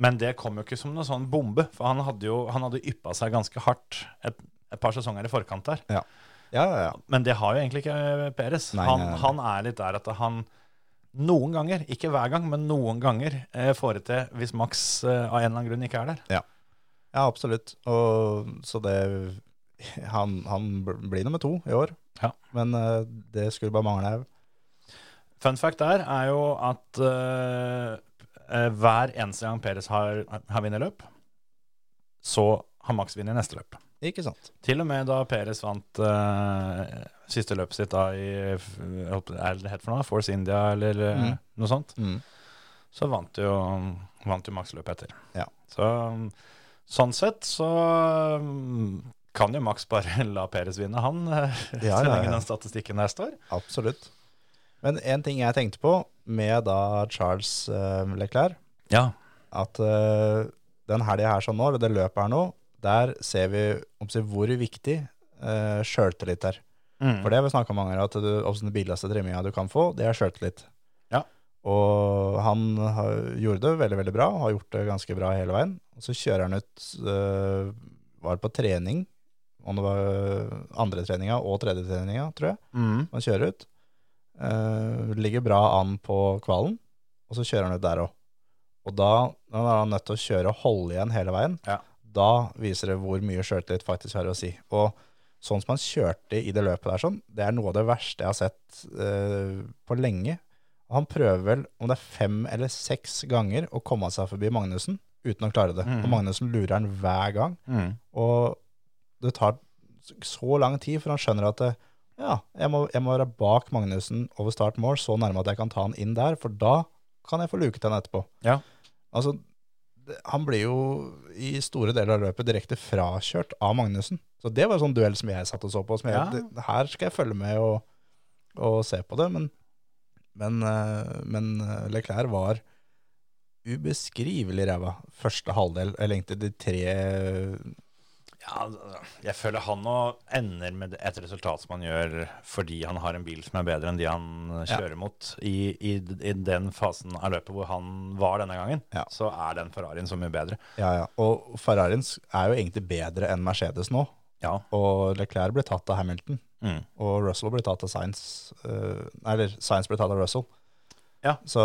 Men det kom jo ikke som noen sånn bombe, for han hadde jo han hadde yppa seg ganske hardt et, et par sesonger i forkant der. Ja, ja, ja. Men det har jo egentlig ikke Peres. Han, han er litt der at han noen ganger, ikke hver gang, men noen ganger eh, får det til hvis Max eh, av en eller annen grunn ikke er der. Ja, absolutt. Og så det Han, han blir nummer to i år, Ja. men eh, det skulle bare mangle òg. Fun fact der er jo at eh, eh, hver eneste gang Peres har, har vunnet løp, så har Max vunnet neste løp. Ikke sant? Til og med da Peres vant eh, siste løpet sitt da i Er det het for noe? Force India, eller eh, Mm. noe sånt? Mm. Så vant jo, vant jo Max løpet etter. Ja. Så sånn sett så mm, kan jo Max bare la Peres vinne, han. eh, Ja, så lenge den statistikken der står. Absolutt. Men en ting jeg tenkte på med da Charles eh, Leclerc, Ja. at den helga her sånn nå, eller det løpet her nå, der ser vi hvor viktig uh, sjøltillit er. Mm. For det har vi snakka om mange ganger, at du, også den billigste trimminga du kan få, det er sjøltillit. Ja. Og han har, gjorde det veldig, veldig bra, har gjort det ganske bra hele veien. Og så kjører han ut, øh, var på trening, om det var andre treninga og tredje treninga, tror jeg. Mm. Han kjører ut. Øh, ligger bra an på kvalen, og så kjører han ut der òg. Og da da er han nødt til å kjøre og holde igjen hele veien. Ja. Da viser det hvor mye sjøltillit faktisk har å si. Og sånn som han kjørte i det løpet der, sånn, det er noe av det verste jeg har sett uh, på lenge. Han prøver vel, om det er fem eller seks ganger, å komme seg forbi Magnussen uten å klare det. Mm. Og Magnussen lurer han hver gang. Mm. Og det tar så lang tid før han skjønner at det, ja, jeg må, jeg må være bak Magnussen over start mål, så nærme at jeg kan ta han inn der, for da kan jeg få luket han etterpå. Ja. Altså, han blir jo i store deler av løpet direkte frakjørt av Magnussen. Så det var en sånn duell som jeg satt og så på. Som jeg, Ja. her skal jeg følge med og, og se på det, men, men, eh, men Leclerc var ubeskrivelig ræva første halvdel, eller egentlig de tre Ja, jeg føler han nå ender med et resultat som han gjør fordi han har en bil som er bedre enn de han kjører mot. I, i, I den fasen av løpet hvor han var denne gangen, Ja. så er den Ferrarien så mye bedre. Ja, ja. Og Ferrarien er jo egentlig bedre enn Mercedes nå. Ja. Og Leclerc ble tatt av Hamilton, Mm. og Russell ble tatt av Sainz. eh, eller Science ble tatt av Russell. Ja. Så,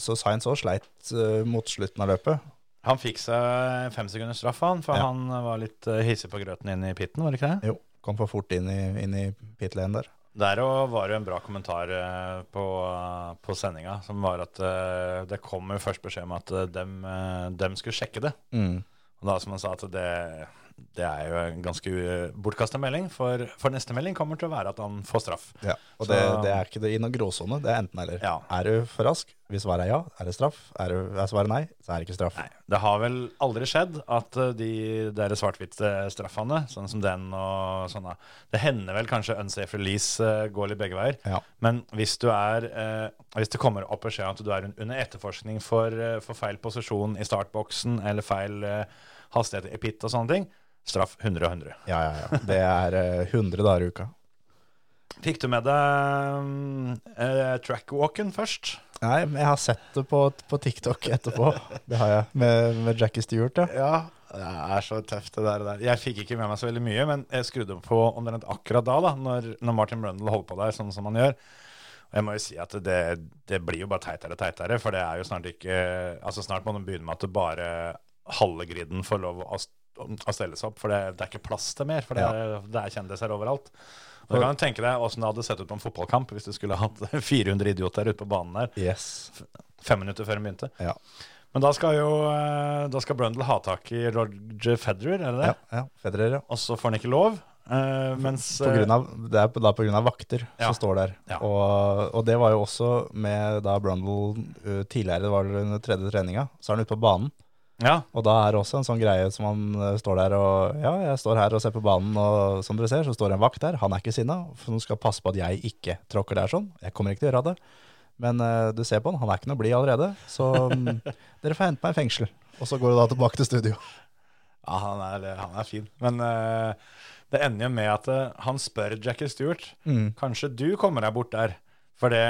så Sainz òg sleit eh, mot slutten av løpet. Han fikk seg fem sekunders straff, han, for Ja. han var litt eh, hissig på grøten inn i pitten, var det ikke det? Jo, kom for fort inn i, inn i pit lane der. Der òg var det en bra kommentar eh, på, på sendinga, som var at eh, det kom jo først beskjed om at eh, dem, eh, dem skulle sjekke det. Mm. Og da som han sa at det, det er jo en ganske bortkasta melding, for, for neste melding kommer til å være at han får straff. Ja, og det, det er ikke det i noen gråsone, det er enten eller. Ja. Er du for rask? Hvis svaret er ja, er det straff. Er, du, er svaret nei, så er det ikke straff. Nei, Det har vel aldri skjedd at eh, de der svart-hvite straffene, sånn som den og sånne Det hender vel kanskje unsafe release eh, går litt begge veier. Ja. Men hvis du er eh, Hvis det kommer opp beskjed om at du er under etterforskning for, eh, for feil posisjon i startboksen eller feil eh, hastighet i pit og sånne ting, straff 100 og 100. Ja, ja, ja. Det er eh, 100 dager i uka. Fikk du med deg eh, trackwalken først? Nei, men jeg har sett det på, på TikTok etterpå. Det har jeg. Med, med Jackie Stewart, ja. Ja, det er så tøft det der. der. Jeg fikk ikke med meg så veldig mye, men jeg skrudde på omtrent akkurat da, da når, når Martin Brundle holdt på der, sånn som han gjør. Og jeg må jo si at det, det blir jo bare teitere og teitere, for det er jo snart ikke Altså snart må de begynne med at det bare halve griden får lov å, å stelle seg opp, for det, det er ikke plass til mer, for det, det er kjendiser overalt. Og Du kan jo tenke deg åssen det hadde sett ut på en fotballkamp hvis du skulle hatt 400 idioter ute på banen der Yes. fem minutter før den begynte. Ja. Men da skal jo eh, Da skal Brundle ha tak i Roger Federer, er det det? Ja, ja. Federer, ja. Og så får han ikke lov. Uh, mens På grunn av, det er da av vakter Ja. som står der. Ja. Og, og det var jo også med da Brundle uh, tidligere, det var under tredje treninga, så er han ute på banen. Ja, Og da er det også en sånn greie som han uh, står der og Ja, jeg står her og ser på banen, og som dere ser, så står det en vakt der. Han er ikke sinna, for han skal passe på at jeg ikke tråkker der sånn. Jeg kommer ikke til å gjøre det. Men uh, du ser på han, han er ikke noe blid allerede. Så um, dere får hente meg i fengsel. Og så går du da tilbake til studio. ja han, er, han er fin. Men uh, det ender jo med at uh, han spør Jackie Stewart Mm. Kanskje du kommer deg bort der. For det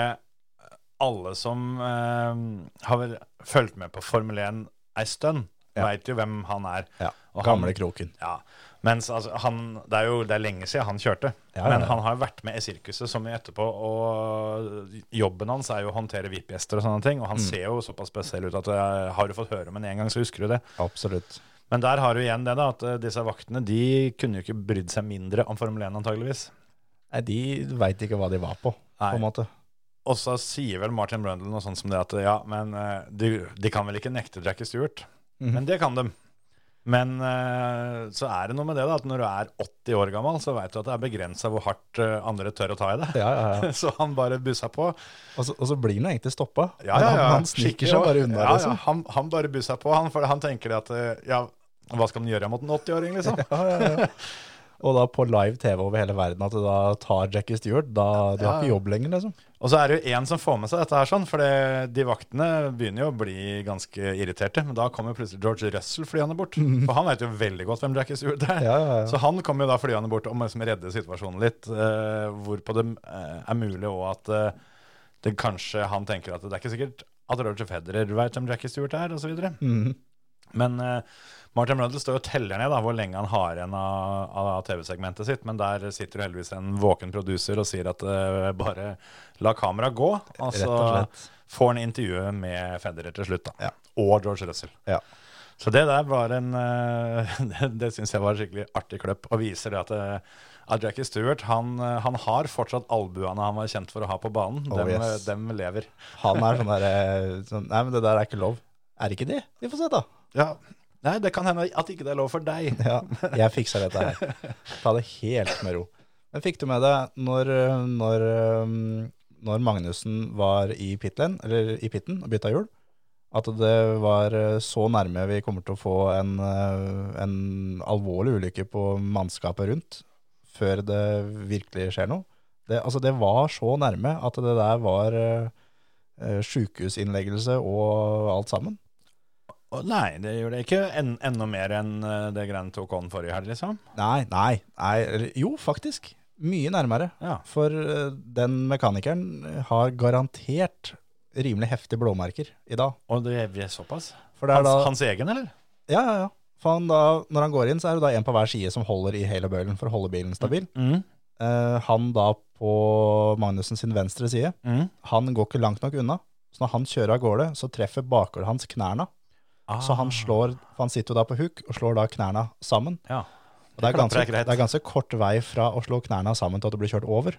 alle som eh, har vel fulgt med på Formel 1 ei stund, Ja. veit jo hvem han er. Ja, Og han- Gamle kroken. Ja, mens altså, han, det er jo det er lenge siden han kjørte, Ja, men han har vært med i sirkuset så mye etterpå, og jobben hans er jo å håndtere VIP-gjester og sånne ting, og han Mm. ser jo såpass spesiell ut at eh, har du fått høre om en en gang, så husker du det. Absolutt. Men der har du igjen det da, at eh, disse vaktene, de kunne jo ikke brydd seg mindre om Formel 1 antageligvis. Nei, de veit ikke hva de var på, Nei. på en måte. Og så sier vel Martin Brundle noe sånt som det at ja, men eh, de, de kan vel ikke nekte Jackie Stewart, Mhm. men det kan de. Men eh, så er det noe med det da, at når du er 80 år gammel, så vet du at det er begrensa hvor hardt eh, andre tør å ta i det. Ja, ja, ja. Så han bare bussa på. Og så, og så blir han egentlig stoppa. Han, han sniker seg bare unna, liksom. Han, han bare bussa på, han, for han tenker at ja, hva skal han gjøre mot en 80-åring, liksom? Og da på live TV over hele verden at du da tar Jackie Stewart, da du har ikke jobb lenger, liksom. Og så er det jo én som får med seg dette her, sånn, for de vaktene begynner jo å bli ganske irriterte. Men da kommer plutselig George Russell flyende bort. For han vet jo veldig godt hvem Jackie Stewart er. Ja, ja, ja. Så han kommer jo da flyende bort og må liksom redde situasjonen litt. Uh, hvorpå det eh, er mulig òg at uh, det kanskje han tenker at det er ikke sikkert at Roger Federer vet hvem Jackie Stewart er, osv. Mhm. Men eh, Martin Brundle står og teller ned da, hvor lenge han har igjen av, av TV-segmentet sitt. Men der sitter jo heldigvis en våken produser og sier at uh, bare la kameraet gå. Og så får han intervjuet med Federer til slutt. da. Ja. Og George Russell. Ja. Så det der var en uh, Det, det syns jeg var en skikkelig artig kløpp, og viser det at, at Jackie Stewart han, han har fortsatt albuene han var kjent for å ha på banen. Oh, dem, yes. dem lever. Han er sånn der eh, sånn, Nei, men det der er ikke lov. Er ikke det? Vi får se, da. Ja. Nei, det kan hende at ikke det er lov for deg. Ja, jeg fikser dette her. Ta det helt med ro. Men fikk du med deg når, når, um, når Magnussen var i pitlen, i pitten og bytta hjul, at det var uh, så nærme vi kommer til å få en, uh, en alvorlig ulykke på mannskapet rundt, før det virkelig skjer noe. Det, altså det var så nærme at det der var uh, eh, sykehusinnleggelse og alt sammen. Nei, det gjør det ikke en, enda mer enn eh, det greiene tok on forrige helg, liksom. Nei, nei, nei, jo faktisk. Mye nærmere. Ja. For eh, den mekanikeren har garantert rimelig heftige blåmerker i dag. Og det er såpass? Er Hans, da, hans egen, eller? ja, ja, ja. For han da, når han går inn, så er det da en på hver side som holder i halebøylen for å holde bilen stabil. Mm. Eh, han da på Magnussen sin venstre side, Mm. han går ikke langt nok unna. Så når han kjører av gårde, så treffer bakhjulet hans knærne. Så han slår, for han sitter jo da på huk og slår da knærne sammen. Ja. Og det, er ganske, det er ganske kort vei fra å slå knærne sammen til at du blir kjørt over.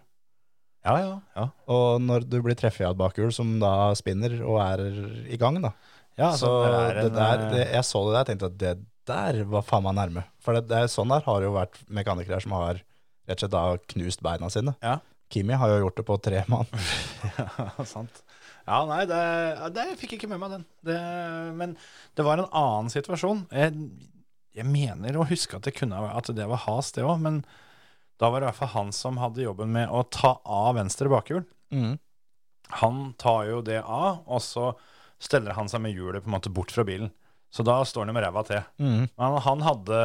Ja, ja, ja. Og når du blir treffet av et bakhjul som da spinner og er i gang, da. ja så altså, det en, det der, eh, det, jeg så det der og tenkte at det der var faen meg nærme. For det, det er sånn der har det jo vært mekanikere som har rett og slett da knust beina sine. Ja. Kimi har jo gjort det på tre mann. Ja, sant. Ja, nei, det, det jeg fikk ikke med meg den. Det, men det var en annen situasjon. Jeg, jeg mener å huske at det, kunne, at det var has, det òg. Men da var det i hvert fall han som hadde jobben med å ta av venstre bakhjul. Mm. Han tar jo det av, og så steller han seg med hjulet på en måte bort fra bilen. Så da står han med ræva til. Mm. Men han hadde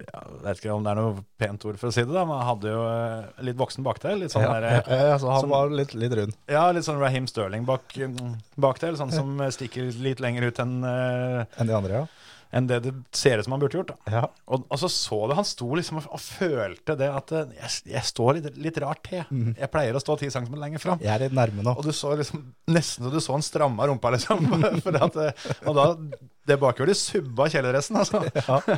Jeg vet ikke om det er noe pent ord for å si det, da, men han hadde jo eh, litt voksen bakdel. Litt sånn Ja, der, ja, ja, så han som- var litt, litt rund. ja, litt sånn Raheem Sterling bak, bakdel, sånn som stikker litt lenger ut enn uh, Enn de andre, ja. Enn det det ser ut som han burde gjort. Ja. Og, og så så du, han sto liksom og, og følte det at eh, jeg, jeg står litt, litt rart til. Jeg pleier å stå ti centimeter lenger fram. Jeg er litt nærme nå. Og du så liksom nesten så du så han stramma rumpa, liksom. For at, eh, og da Det bakhjulet subba kjeledressen, altså.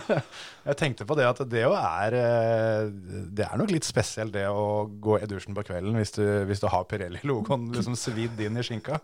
Jeg tenkte på det at det jo er eh, Det er nok litt spesielt det å gå i dusjen på kvelden hvis du, hvis du har Pirelli-logoen liksom svidd inn i skinka.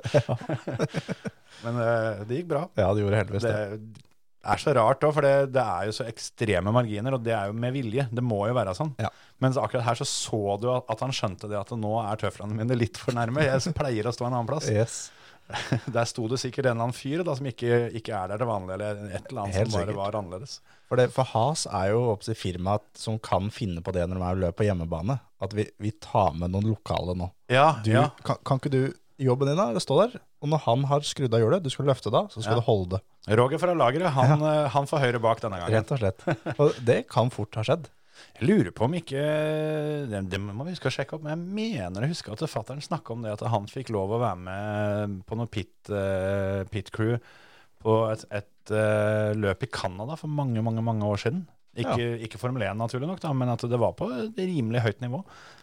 Men eh, det gikk bra. Ja, det gjorde heldigvis Det det. Er så rart òg, for det, det er jo så ekstreme marginer, og det er jo med vilje. Det må jo være sånn. Ja. Mens akkurat her så så du at, han skjønte det at nå er tøflene mine litt for nærme. Jeg pleier å stå en annen plass. Yes. Der sto det sikkert en eller annen fyr da, som ikke, ikke er der til vanlig, eller et eller annet Helt som bare sikkert. var annerledes. For, det, for Has er jo oppsi firmaet som kan finne på det når de er løp på hjemmebane. At vi, vi tar med noen lokale nå. Ja, Du, ja. kan, kan ikke du jobben din da, å stå der? Og når han har skrudd av hjulet, du skal løfte da, så skal Ja. du holde det. Roger fra lageret, han, eh, han får høyre bak denne gangen. Rett og slett. Og det kan fort ha skjedd. Jeg lurer på om ikke Det, det må vi huske å sjekke opp, men jeg mener å huske at fattern snakka om det at han fikk lov å være med på noe pit, uh, pit crew på et, et uh, løp i Canada for mange, mange mange år siden. Ikke, ikke Formel 1, naturlig nok, da, men at det var på et rimelig høyt nivå.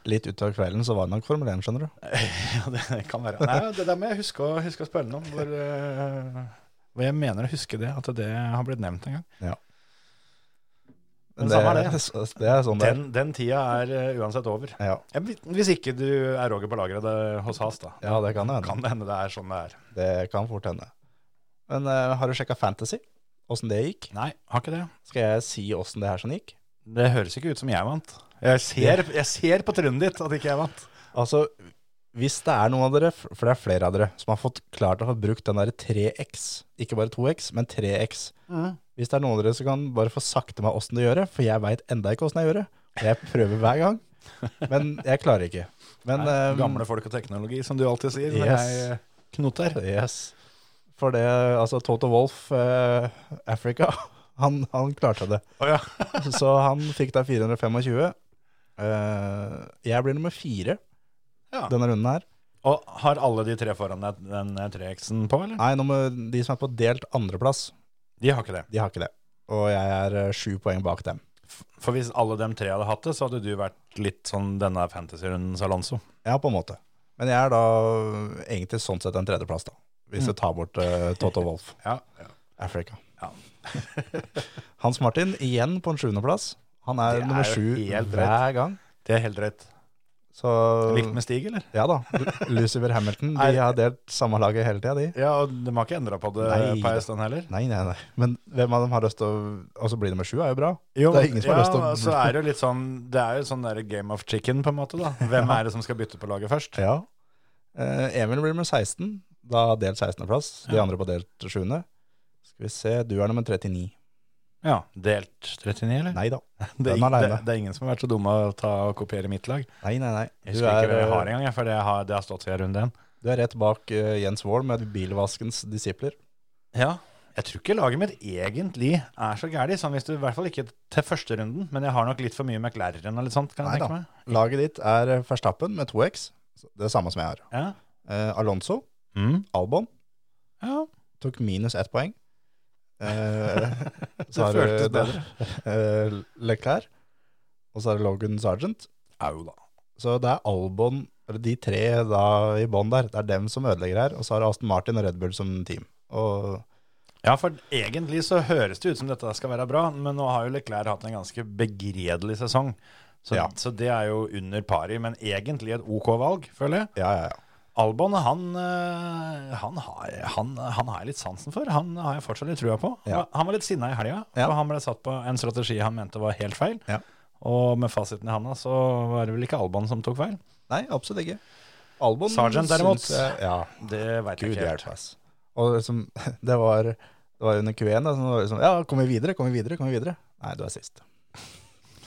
Litt utover kvelden så var det nok Formel 1, skjønner du. Ja, det kan være. Nei, det der må jeg huske å, huske å spørre noen om. Hvor, eh, hvor jeg mener å huske det, at det har blitt nevnt en gang. Men det, er det. det er sånn. Den, den tida er eh, uansett over. Ja. Ja, hvis- Hvis ikke du er Roger på lageret hos Has, da. ja, det kan hende. Kan det hende det er sånn det er. Det kan fort hende. Men uh, har du sjekka Fantasy? Åssen det gikk? Nei, har ikke det. Skal jeg si åssen det her sånn gikk? Det høres ikke ut som jeg vant. Jeg ser, jeg ser på trynet ditt at ikke jeg vant. Altså, hvis det er noen av dere, for det er flere av dere, som har fått klart å ha brukt den der 3X, ikke bare 2X, men 3X. Hvis det er noen av dere som kan bare få sakte meg åssen det gjør det, for jeg veit enda ikke åssen jeg gjør det. Jeg prøver hver gang, men jeg klarer ikke. Men Nei, eh, gamle folk og teknologi, som du alltid sier. Men Yes. jeg eh, knoter. Yes. For det, altså Toto Wolff, eh, Africa, han, han klarte det. Oh, ja. Så han fikk da 425. Eh, jeg blir nummer fire ja. denne runden her. Og har alle de tre foran deg den 3X-en på, eller? Nei, nummer, de som er på delt andreplass, De har ikke det. de har ikke det. Og jeg er eh, sju poeng bak dem. For hvis alle dem tre hadde hatt det, så hadde du vært litt sånn denne fantasy-runden Alonso. Ja, på en måte. Men jeg er da egentlig sånn sett en tredjeplass, da. Hvis jeg tar bort uh, Toto Wolff, Ja, ja. Africa. Ja. Hans Martin igjen på en sjuendeplass. Han er er nummer sju hver gang. Det er helt rett. Så Likt med Stig, eller? Ja da. Lucifer Hamilton. De har delt samme laget hele tida, de. Ja, og de har ikke endra på det Nei på en stund heller? Nei, nei, nei. Men hvem av dem har lyst til å Altså bli nummer sju, er jo bra. Jo, Det er ingen som har ja, lyst til å- så er det jo litt sånn Det er jo sånn der game of chicken, på en måte. da Hvem er det som skal bytte på laget først? Ja. Eh, Emil blir nummer 16, da delt 16.-plass. De andre på delt 7. Skal vi se, du er nummer 39. Ja, Delt 39, eller? Nei da. det, er, det, det er ingen som har vært så dumme å ta og kopiere mitt lag. Nei, nei, nei. Jeg husker er, ikke hvem jeg eh, har engang, for det har, det har stått siden runde én. Du er rett bak uh, Jens Wold med bilvaskens disipler. Ja. Jeg tror ikke laget mitt egentlig er så gæli, sånn hvis du i hvert fall ikke til første runden. Men jeg har nok litt for mye McLaren og litt sånt, kan jeg Neida. tenke meg. Laget ditt er eh, Verstappen med 2X. Det er samme som jeg har. Ja. Eh, Alonso, Mm. Albon, ja. tok minus ett poeng. Eh, så har Det føltes du da, eh, Leclerc, og så er det Logan Sargent. Au da. Så det er Albon, eller de tre da i bånn der, det er dem som ødelegger her. Og så har Aston Martin og Red Bull som team. Og Ja, for egentlig så høres det ut som dette skal være bra, men nå har jo Leclerc hatt en ganske begredelig sesong. Så, Ja. så det er jo under pari, men egentlig et OK valg, føler jeg. ja, ja, ja. Albon, han, øh, han, har, han, han har jeg litt sansen for. Han har jeg fortsatt litt trua på. Ja. Han var litt sinna i helga, Ja. han ble satt på en strategi han mente var helt feil. Ja. Og med fasiten i handa så var det vel ikke Albon som tok feil. Nei, absolutt ikke. Albon Sergeant, derimot. jeg- Ja, Det veit jeg ikke helt. Og liksom, det var, det var under Q1 da, som var liksom, ja, kom vi videre, kom vi videre, kom vi videre. Nei, du er sist.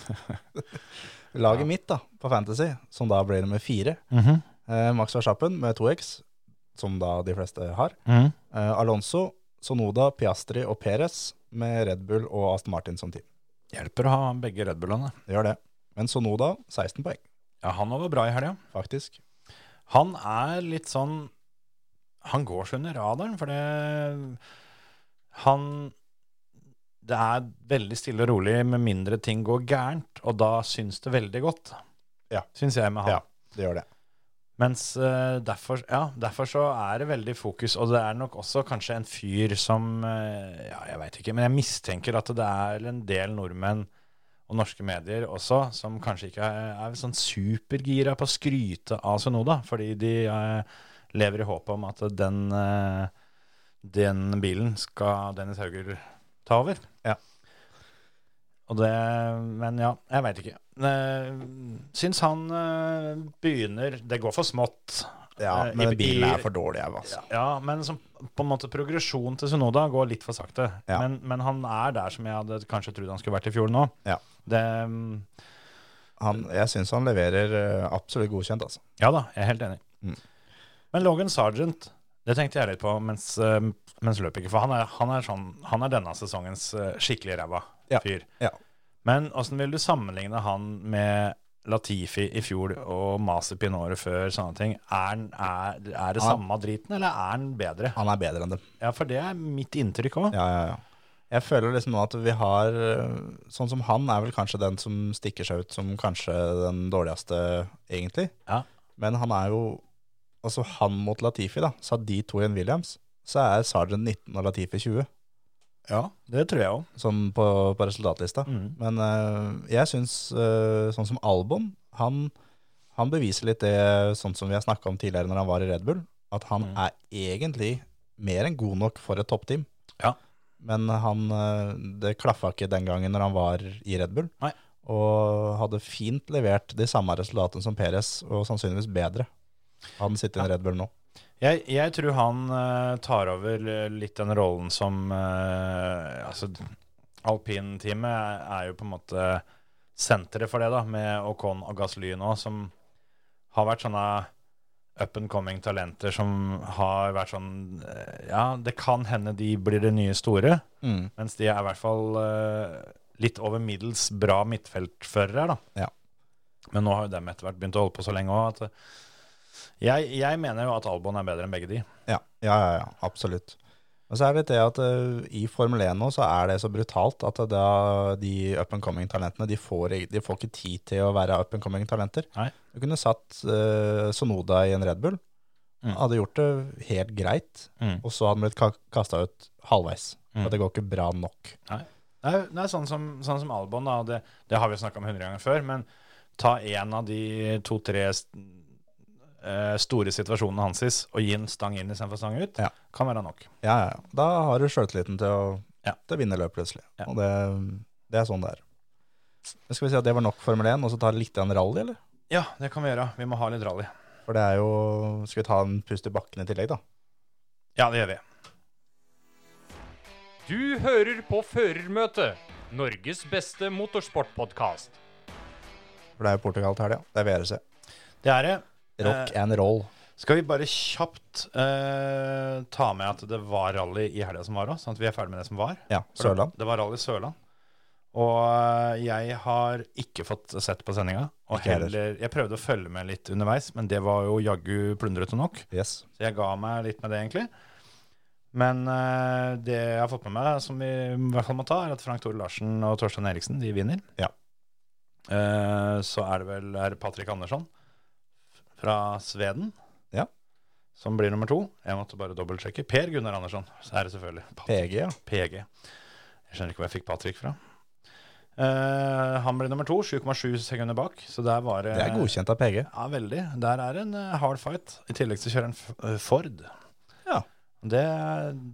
Laget mitt da, på Fantasy, som da blir nummer fire, Mhm. Eh, Max Verstappen med 2X, som da de fleste har. Mm. Eh, Alonso, Sonoda, Piastri og Perez med Red Bull og Aston Martin som team. Hjelper å ha begge Red Bullene. Det gjør det. Men Sonoda, 16 poeng, Ja, han var bra i helga. faktisk. Han er litt sånn Han går så under radaren, for det Han Det er veldig stille og rolig med mindre ting går gærent, og da syns det veldig godt. Ja. Syns jeg med han. Ja, det gjør det. Mens uh, derfor, ja, derfor så er det veldig fokus, og det er nok også kanskje en fyr som uh, Ja, jeg veit ikke, men jeg mistenker at det er en del nordmenn og norske medier også som kanskje ikke er, er sånn supergira på å skryte av Sonoda, fordi de uh, lever i håpet om at den, den bilen skal Dennis Hauger ta over. Ja. Og det, men ja, jeg veit ikke. Syns han eh, begynner Det går for smått. Ja, Eh, men i- bilen er for dårlig, jeg, altså. Ja, men som, på en måte progresjon til Sunoda går litt for sakte. Ja. Men, men han er der som jeg hadde kanskje trodd han skulle vært i fjor nå. Ja. Det, Han, jeg syns han leverer eh, absolutt godkjent, altså. ja da, jeg er helt enig. Mm. Men Logan Sargent, det tenkte jeg litt på mens, mens løpet gikk. For han er, han, er sånn, han er denne sesongens skikkelig ræva fyr. ja. Men åssen vil du sammenligne han med Latifi i fjor og Masipin året før, sånne ting? Er, han- er, er det Han- samme driten, eller er han bedre? Han er bedre enn dem. Ja, for det er mitt inntrykk òg. Ja, ja, ja. Jeg føler liksom nå at vi har eh, Sånn som han er vel kanskje den som stikker seg ut som kanskje den dårligste, egentlig. Ja. Men han er jo Altså han mot Latifi, da. Så de to i en Williams, så er Sergeant 19 og Latifi 20. Ja, det tror jeg òg. Sånn på, på resultatlista. Mm. Men uh, jeg syns uh, sånn som Albon, han, han beviser litt det sånn som vi har snakka om tidligere når han var i Red Bull, at han Mm. er egentlig mer enn god nok for et toppteam. Ja. Men han, eh, det klaffa ikke den gangen når han var i Red Bull. Nei. Og hadde fint levert de samme resultatene som Perez, og sannsynligvis bedre. Han sitter i en Red Bull nå. Jeg, jeg tror han uh, tar over litt den rollen som uh, Altså, alpinteamet er, er jo på en måte senteret for det, da, med Ocon og Gasly nå, som har vært sånne up and coming talenter som har vært sånn eh, Ja, det kan hende de blir det nye store, Mm. mens de er i hvert fall uh, litt over middels bra midtfeltførere, da. Ja. Men nå har jo dem etter hvert begynt å holde på så lenge òg at eh, jeg, jeg mener jo at Albon er bedre enn begge de. Ja, ja, ja, ja absolutt. Men så er det det at uh, i Formel 1 nå så er det så brutalt at da de up and coming talentene de får, de får ikke tid til å være up and coming talenter. Du kunne satt uh, Sonoda i en Red Bull, Mm. hadde gjort det helt greit, Mm. og så hadde han blitt ka kasta ut halvveis. Mm. For det går ikke bra nok. Det er, det er sånn, som, sånn som Albon, da. Det, det har vi snakka om hundre ganger før. Men ta en av de to-tre store situasjonene hans og gi en stang inn istedenfor stang ut, Ja. kan være nok. Ja, ja, ja. Da har du sjøltilliten til å, Ja. til å vinne løp plutselig. Ja. Og det, det er sånn det er. Men Skal vi si at det var nok Formel 1, og så ta litt av en rally, eller? Ja, det kan vi gjøre. Vi må ha litt rally. For det er jo Skal vi ta en pust i bakken i tillegg, da? Ja, det gjør vi. Du hører på Førermøtet, Norges beste motorsportpodkast. For det er jo Portugal til helga. Det er VRC. Det er det. Rock Eh, and roll. Skal vi bare kjapt eh, ta med at det var rally i helga som var òg, sånn at vi er ferdig med det som var? Ja, Sørland. det- Det var rally Sørland. Og eh, jeg har ikke fått sett på sendinga. Og heller. heller, jeg prøvde å følge med litt underveis, men det var jo jaggu plundrete nok. Yes. Så jeg ga meg litt med det, egentlig. Men eh, det jeg har fått med meg, som vi i hvert fall må ta, er at Frank Tore Larsen og Torstein Eriksen de vinner. Ja. Eh, så er det vel er Patrick Andersson fra Sveden Ja. som blir nummer to. Jeg måtte bare dobbeltsjekke. Per Gunnar Andersson, så er det selvfølgelig. Patrick. PG, ja. PG. Jeg skjønner ikke hvor jeg fikk Patrick fra. Uh, han blir nummer to, 7,7 sekunder bak. Så der var det er godkjent av PG. Ja, veldig. Der er en eh, hard fight. I tillegg til å kjøre en eh, Ford. Ja. Det,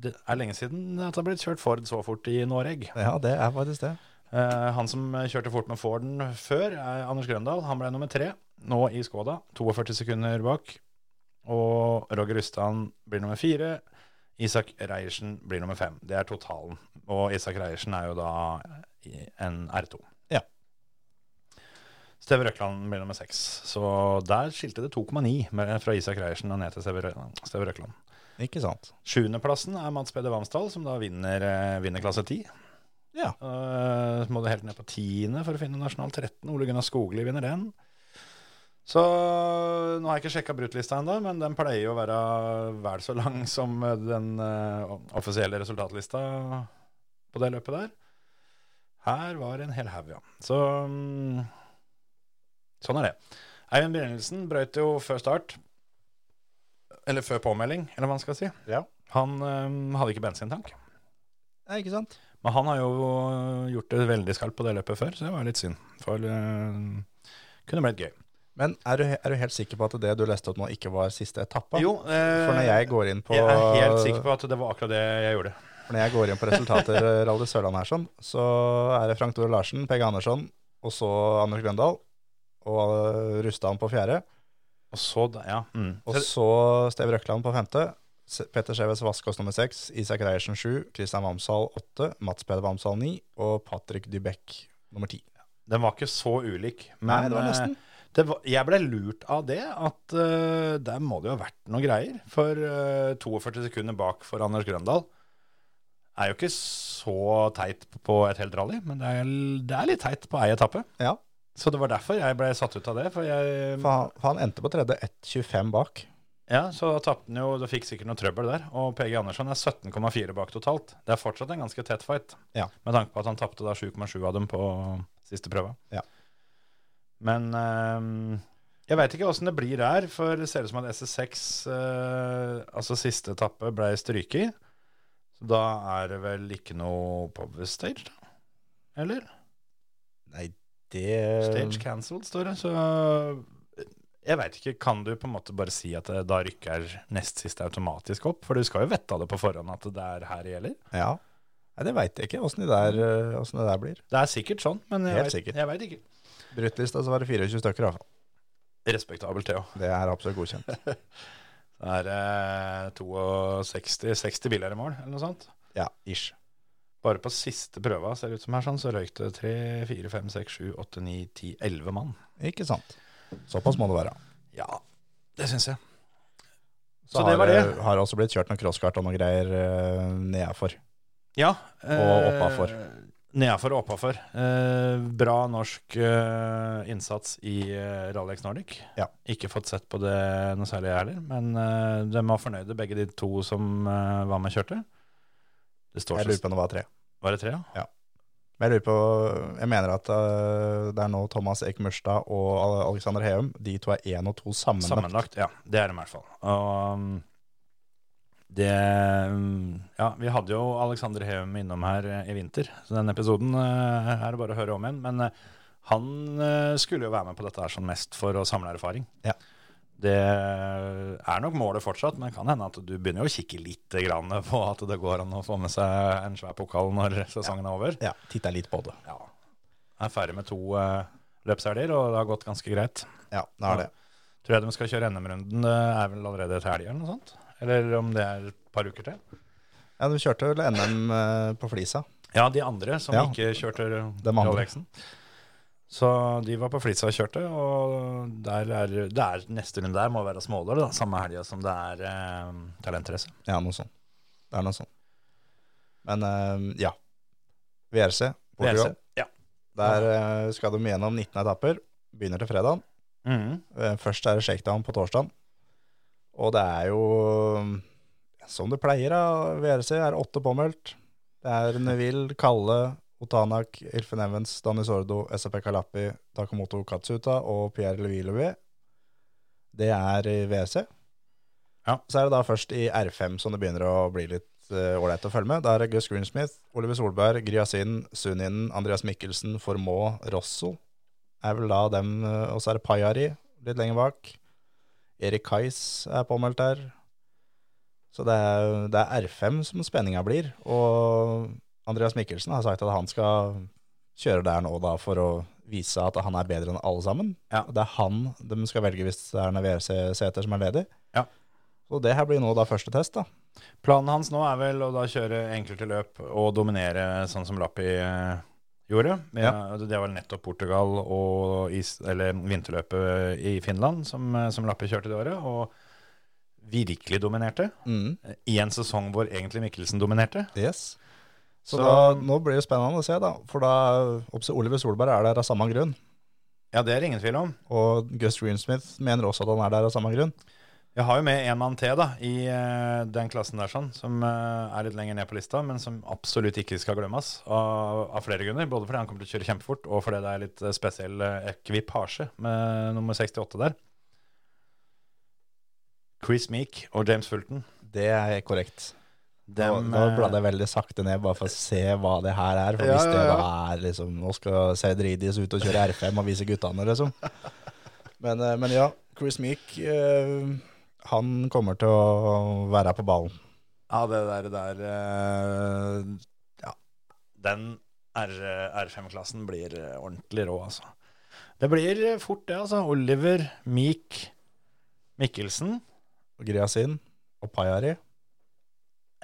det er lenge siden at det har blitt kjørt Ford så fort i Noreg. Ja, det er faktisk det. Uh, han som kjørte fort med Forden før, er Anders Grøndal. Han ble nummer tre nå i Skoda. 42 sekunder bak. Og Roger Rustan blir nummer fire. Isak Reiersen blir nummer fem. Det er totalen. Og Isak Reiersen er jo da en R2. Ja. Steve Røkland blir nummer seks. Så der skilte det 2,9 fra Isak Reiersen og ned til Steve Røkland. Ikke sant. Sjuendeplassen er Mats Peder Vamsdal, som da vinner, eh, vinner klasse 10. Ja. Uh, så må du helt ned på tiende for å finne nasjonal 13. Ole Gunnar Skogli vinner den. Så nå har jeg ikke sjekka bruttlista ennå, men den pleier jo å være vel så lang som den uh, offisielle resultatlista på det løpet der. Her var en hel haug, ja. Så um, sånn er det. Eivind Brynildsen brøt jo før start. Eller før påmelding, eller hva man skal si. Ja. Han um, hadde ikke bensintank. Nei, ikke sant? Men han har jo gjort det veldig skarpt på det løpet før, så det var litt synd. For det kunne blitt gøy. Men er du, er du helt sikker på at det du leste opp nå, ikke var siste etappe? Jo, eh, For når jeg går inn på jeg er helt sikker på at det var akkurat det jeg gjorde. For når jeg går inn på resultater eh, Rally Sørland her, sånn, så er det Frank Tore Larsen, Pegg Andersson, og så Anders Grøndal, og eh, Rustan på fjerde. Og så, ja. Mm. Og så Steve Røkland på femte. Petter Skjeves Vaskås nummer seks. Isak Reiersen sju. Kristian Vamsal åtte. Mats Peder Vamsal ni. Og Patrick Dybekk nummer ti. Den var ikke så ulik. Men Nei, det var nesten. eh, var, jeg ble lurt av det, at uh, der må det jo ha vært noe greier. For uh, 42 sekunder bak for Anders Grøndal er jo ikke så teit på et helt rally, men det er, det er litt teit på ei etappe. Ja, Så det var derfor jeg ble satt ut av det. For jeg for han, for han endte på tredje 1,25 bak. Ja, så da tapte han jo Da fikk sikkert noe trøbbel der. Og PG Andersson er 17,4 bak totalt. Det er fortsatt en ganske tett fight, Ja. med tanke på at han tapte 7,7 av dem på siste prøve. Ja. Men ehm, jeg veit ikke åssen det blir der, for det ser ut som at SS6, uh, altså siste etappe, ble stryket. Så da er det vel ikke noe power stage, da? Eller? Nei, det Stage cancelled, står det. Så jeg veit ikke. Kan du på en måte bare si at det, da rykker nest siste automatisk opp? For du skal jo vette av det på forhånd at det er her det gjelder. Ja. Nei, det veit jeg ikke åssen det, eh, det der blir. Det er sikkert sånn, men jeg veit ikke. Bruttlista så var det 24 stykker, i hvert fall. Respektabelt, det òg. Det er absolutt godkjent. Det er eh, 62 60 biler i mål, eller noe sånt. Ja, ish. Bare på siste prøva ser det ut som her, sånn, så røyk det 3, 4, 5, 6, 7, 8, 9, 10, 11 mann. Ikke sant. Såpass må det være. Ja, det syns jeg. Så, Så det var det. har også blitt kjørt noen crosskart og noen greier uh, nedafor. Ja. Og oppafor. Nedafor og oppafor. Eh, bra norsk eh, innsats i eh, Rally Nordic. Ja. Ikke fått sett på det noe særlig jeg heller, men eh, de var fornøyde, begge de to som eh, var med og kjørte. Det står Jeg lurer på om det var tre. Var det tre, ja? Men jeg lurer på, jeg mener at uh, det er nå Thomas Eik Mørstad og Alexander Heum. De to er én og to sammenlagt. Sammenlagt, ja. Det er det i hvert fall. Og um, det um, Ja, vi hadde jo Alexander Heum innom her eh, i vinter, så den episoden eh, er det bare å høre om igjen. Men eh, han skulle jo være med på dette her sånn mest for å samle erfaring. Ja. Det er nok målet fortsatt, men det kan hende at du begynner å kikke litt grann på at det går an å få med seg en svær pokal når sesongen er over. Ja, titta litt på det. Ja. Jeg er ferdig med to uh, løpshelger, og det har gått ganske greit. Ja, det er det. Tror jeg de skal kjøre NM-runden. Det er vel allerede til helga eller noe sånt? Eller om det er et par uker til? Ja, Du kjørte vel NM eh, på Flisa? Ja, de andre som Ja. ikke kjørte. Rolexen. Så de var på Flisa og kjørte, og der er, det er neste runde der må være småler, da, samme helga som det er eh, talentrace. Ja, noe sånt. Det er noe sånt. Men eh, ja. VRC, Portugal. VRC, Ja. Der eh, skal de gjennom 19 etapper. Begynner til fredag. Mhm. Eh, Først er det shakedown på torsdag. Og det er jo eh, som det pleier da. VRC, er åtte påmeldt. Det er Neville, Kalle, Otanak, Ilfen Evans, Danny Sordo, SAP Kalapi, Takamoto Katsuta og Pierre Levillouet. Det er i VRC. Ja. Så er det da først i R5 som det begynner å bli litt ålreit uh, å følge med. Da er det Gus Greensmith, Oliver Solberg, Gryasin, Suninen, Andreas Mikkelsen, Formå, Rosso. Er vel da dem, eh, og så er det Pajari litt lenger bak. Erik Kais er påmeldt der. Så det er, det er R5 som spenninga blir. Og Andreas Mikkelsen har sagt at han skal kjøre der nå da for å vise at han er bedre enn alle sammen. Ja. Det er han de skal velge hvis det er en VRC-seter som er ledig. Ja. Så det her blir nå da første test, da. Planen hans nå er vel å da kjøre enkelte løp og dominere sånn som Lappi eh, gjorde. Ja, Det var nettopp Portugal og is, eller vinterløpet i Finland som, eh, som Lappe kjørte det året, og virkelig dominerte. Mm. I en sesong hvor egentlig Mikkelsen dominerte. Yes. Så, Så- da, nå blir det spennende å se, da. For da oppser Oliver Solberg er der av samme grunn. Ja, det er det ingen tvil om. Og Gus Greensmith mener også at han er der av samme grunn. Jeg har jo med en mann til da, i uh, den klassen der, sånn, som uh, er litt lenger ned på lista, men som absolutt ikke skal glemmes av, av flere grunner. Både fordi han kommer til å kjøre kjempefort, og fordi det er litt eh, spesiell uh, ekvipasje med nummer 68 der. Chris Meek og James Fulton. Det er korrekt. Dem, nå, nå bladde jeg veldig sakte ned bare for å se hva det her er. For Ja, hvis det ja, ja. er liksom Nå skal Cedridis ut og kjøre R5 og vise guttene, liksom. Men, men ja, Chris Meek eh, han kommer til å være på ballen. Ja, det der, der eh, Ja. Den R5-klassen blir ordentlig rå, altså. Det blir fort, det, altså. Oliver, Meek, Mikkelsen. Griasin og Pajari.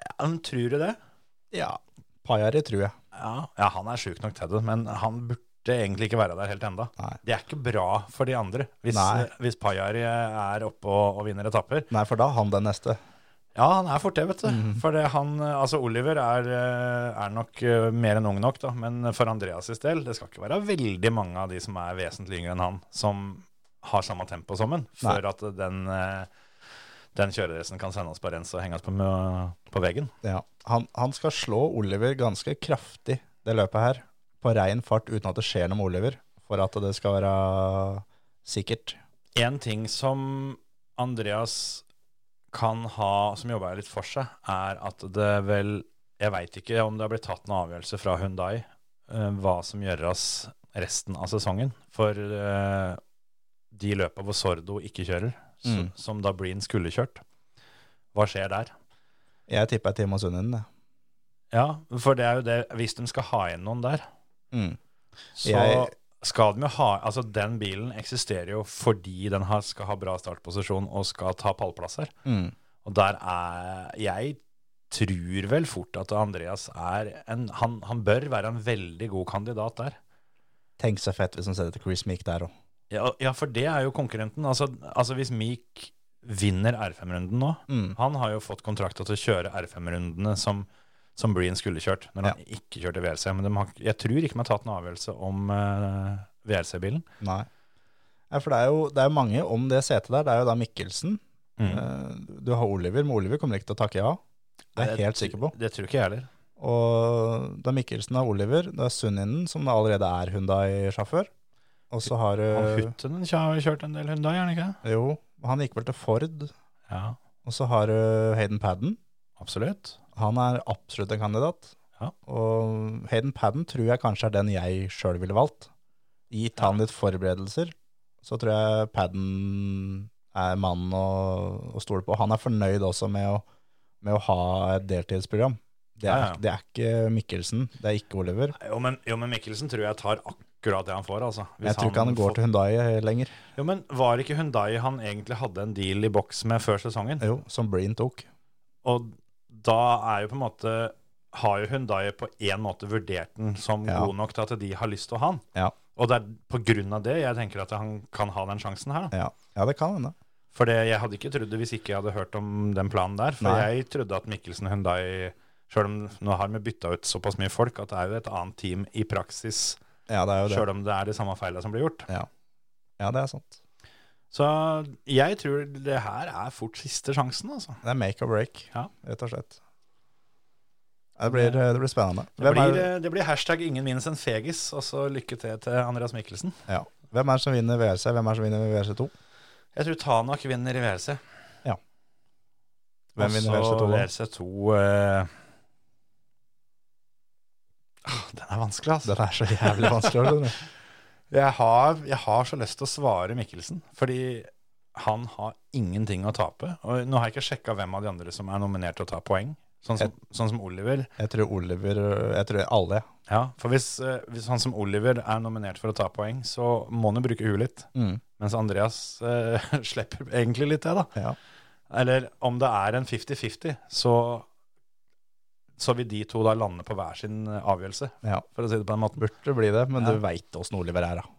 Ja, men tror du det? Ja, Pajari tror jeg. Ja, ja han er sjuk nok til det, men han burde egentlig ikke være der helt enda. Nei. Det er ikke bra for de andre, hvis, Nei. hvis Pajari er oppe og, og vinner etapper. Nei, for da er han den neste. Ja, han er fort det, vet du. For han, altså Oliver er, eh, er nok eh, mer enn ung nok, da. Men for Andreas' del, det skal ikke være veldig mange av de som er vesentlig yngre enn han, som har samme tempo som han, for at den, eh, den kjøredressen kan sendes på rens og henges på, på veggen. Ja. Han, han skal slå Oliver ganske kraftig det løpet her, på rein fart uten at det skjer noe med Oliver, for at det skal være sikkert. En ting som Andreas kan ha, som jobber litt for seg, er at det vel Jeg veit ikke om det har blitt tatt noen avgjørelse fra Hundai eh, hva som gjøres resten av sesongen. For eh, de løpa hvor Sordo ikke kjører, som, Mm. som da Breen skulle kjørt. Hva skjer der? Jeg tipper Timo Sundin, det. Ja, for det er jo det Hvis de skal ha inn noen der, Mm. så Jeg- skal den jo ha Altså, den bilen eksisterer jo fordi den har, skal ha bra startposisjon og skal ta pallplasser. Mm. Og der er Jeg tror vel fort at Andreas er en Han, han bør være en veldig god kandidat der. Tenk så fett hvis han setter til Chris Meek der òg. Ja, ja, for det er jo konkurrenten. Altså, altså hvis Meek vinner R5-runden nå Mm. Han har jo fått kontrakta til å kjøre R5-rundene som, som Breen skulle kjørt, når han ikke kjørte VRC. Men de har, jeg tror ikke de har tatt en avgjørelse om uh, VRC-bilen. Nei. Ja, for det er jo det er mange om det setet der. Det er jo da Mikkelsen. Mm. Uh, Du har Oliver, men Oliver kommer ikke til å takke ja. Det er jeg helt sikker på. Det tror ikke jeg heller. Og det er Mikkelsen og Oliver. Det er Sunninen, som da allerede er Hundai-sjåfør. Og så har du uh, Huttenen har jo kjørt en del Hyundai, gjør han ikke? Jo, han gikk vel til Ford. Ja, Og så har du Hayden Padden. absolutt. Han er absolutt en kandidat. Ja. Og Hayden Padden tror jeg kanskje er den jeg sjøl ville valgt. Gitt han litt forberedelser, så tror jeg Padden er mannen å, å stole på. Han er fornøyd også med å, med å ha et deltidsprogram. Det er, Ja, ja. det er ikke Mikkelsen, det er ikke Oliver. Jo, men, jo, men Mikkelsen tror jeg tar akkurat det han får, altså. Jeg tror ikke han går får- til Hundai lenger. Jo, men var ikke Hyundai han egentlig hadde en deal i boks med før sesongen? Jo, som Breen tok. Og da er jo på en måte har jo Hyundai på en måte vurdert den som Ja. god nok til at de har lyst til å ha den. Ja. Og det er på grunn av det jeg tenker at han kan ha den sjansen her. Ja, ja det kan hende. For jeg hadde ikke trodd det hvis ikke jeg hadde hørt om den planen der. For Nei. jeg trodde at Mikkelsen Hyundai Sjøl om nå har vi bytta ut såpass mye folk at det er jo et annet team i praksis, Ja, det er jo det. sjøl om det er de samme feilene som blir gjort. Ja. ja, det er sant. Så jeg tror det her er fort siste sjansen, altså. Det er make or break, Ja. rett og slett. Det blir, det blir spennende. Det blir, eh, det blir hashtag ingen minst en fegis, og så lykke til til Andreas Mikkelsen. ja. Hvem er det som vinner VRC? Hvem er det som vinner VRC2? Jeg tror Tanak vinner i VRC. Hvem vinner VRC2? da? VRC2 eh... ah, Den er vanskelig, altså. Den er så jævlig vanskelig. Jeg har, jeg har så lyst til å svare Mikkelsen, fordi han har ingenting å tape. Og nå har jeg ikke sjekka hvem av de andre som er nominert til å ta poeng. Sånn som, sånn som Oliver. Jeg tror Oliver Jeg tror alle. Ja, For hvis, eh, hvis han som Oliver er nominert for å ta poeng, så må han jo bruke huet litt. Mm. Mens Andreas eh, slipper egentlig litt det, da. Ja. Eller om det er en 50-50, så, så vil de to da lande på hver sin eh, avgjørelse, ja. for å si det på den måten. Burde bli det, men Ja. du veit åssen Oliver er, da.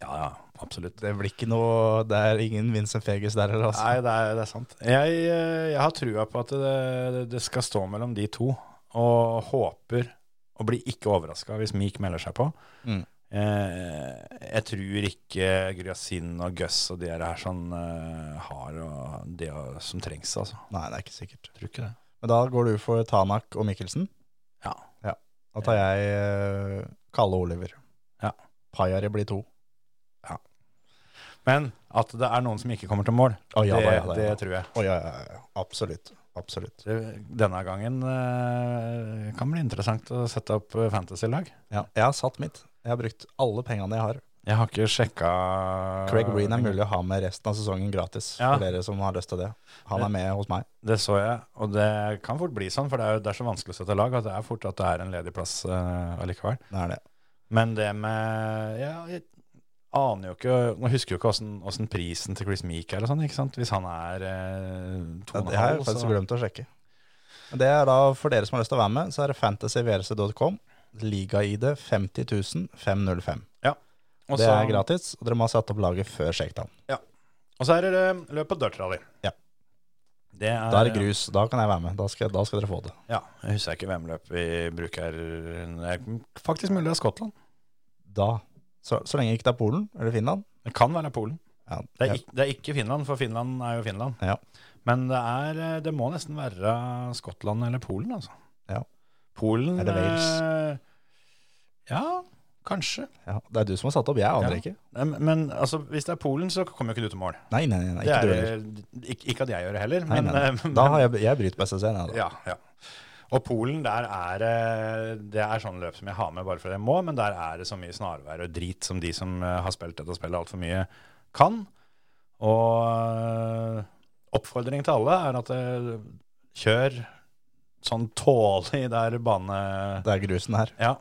Ja, ja, absolutt. Det blir ikke noe Det er ingen Vincent Feges der heller, altså. Nei, det er, det er sant. Jeg, eh, jeg har trua på at det, det skal stå mellom de to, og håper og blir ikke overraska hvis Meek melder seg på. Mm. Eh, jeg tror ikke Gryasin og Gus og de her er sånn eh, har og det som trengs, altså. Nei, det er ikke sikkert. Jeg tror ikke det. Men da går du for Tanak og Mikkelsen. Ja. Da tar jeg eh, Kalle Oliver. Ja. Pajari blir to. Ja. Men at det er noen som ikke kommer til mål, oh, ja, det, da, ja, det ja. tror jeg. Oh, ja, ja, ja. Absolutt. Absolutt. Denne gangen eh, kan bli interessant å sette opp eh, fantasy-lag. Ja. Jeg har satt mitt. Jeg har brukt alle pengene jeg har. Jeg har ikke sjekka Craig Breen er mulig å ha med resten av sesongen gratis, Ja. for dere som har lyst til det. Han er med hos meg. Det så jeg, og det kan fort bli sånn, for det er, jo- det er så vanskelig å sette lag at det er fort at det er en ledig plass uh, allikevel. Det er det. Men det med Ja, jeg aner jo ikke Nå husker jo ikke åssen- åssen prisen til Chris Meek er og sånn, ikke sant? Hvis han er uh, to Ja, det har jeg faktisk så glemt å sjekke. Det er da, for dere som har lyst til å være med, så er det fantasyvrc.com. Liga-ID 50 505. og Det er gratis, og dere må ha satt opp laget før shakedown. Og så er det eh, løp på dirtrally. Ja. Det er, Da er det grus. Da kan jeg være med. Da skal, da skal dere få det. Ja, jeg husker ikke hvem løp vi bruker. Det er faktisk mulig det er Skottland. Da, så, så lenge ikke det er Polen eller Finland. Det kan være Polen. Ja, Det er, ja. ikke, det er ikke Finland, for Finland er jo Finland. Ja. Men det, er, eh, det må nesten være Skottland eller Polen, altså. Ja. Polen Eller Wales. eh, Ja, kanskje. Ja, det er du som har satt opp, jeg aner Ja. ikke. Men, men altså, hvis det er Polen, så kommer jo ikke du til mål. Nei, nei, nei, ikke du er, heller. ikke, ikke at jeg gjør det heller, Nei, men, nei, eh, nei. Da har jeg, jeg bryter jeg, da. ja, ja. Og Polen, der er eh, det er sånn løp som jeg har med bare fordi jeg må, men der er det så mye snarvær og drit som de som eh, har spilt dette spillet altfor mye, kan. Og oppfordringen oppfordring til alle er at eh, kjør sånn tålig der bane Det er grusen her, Ja,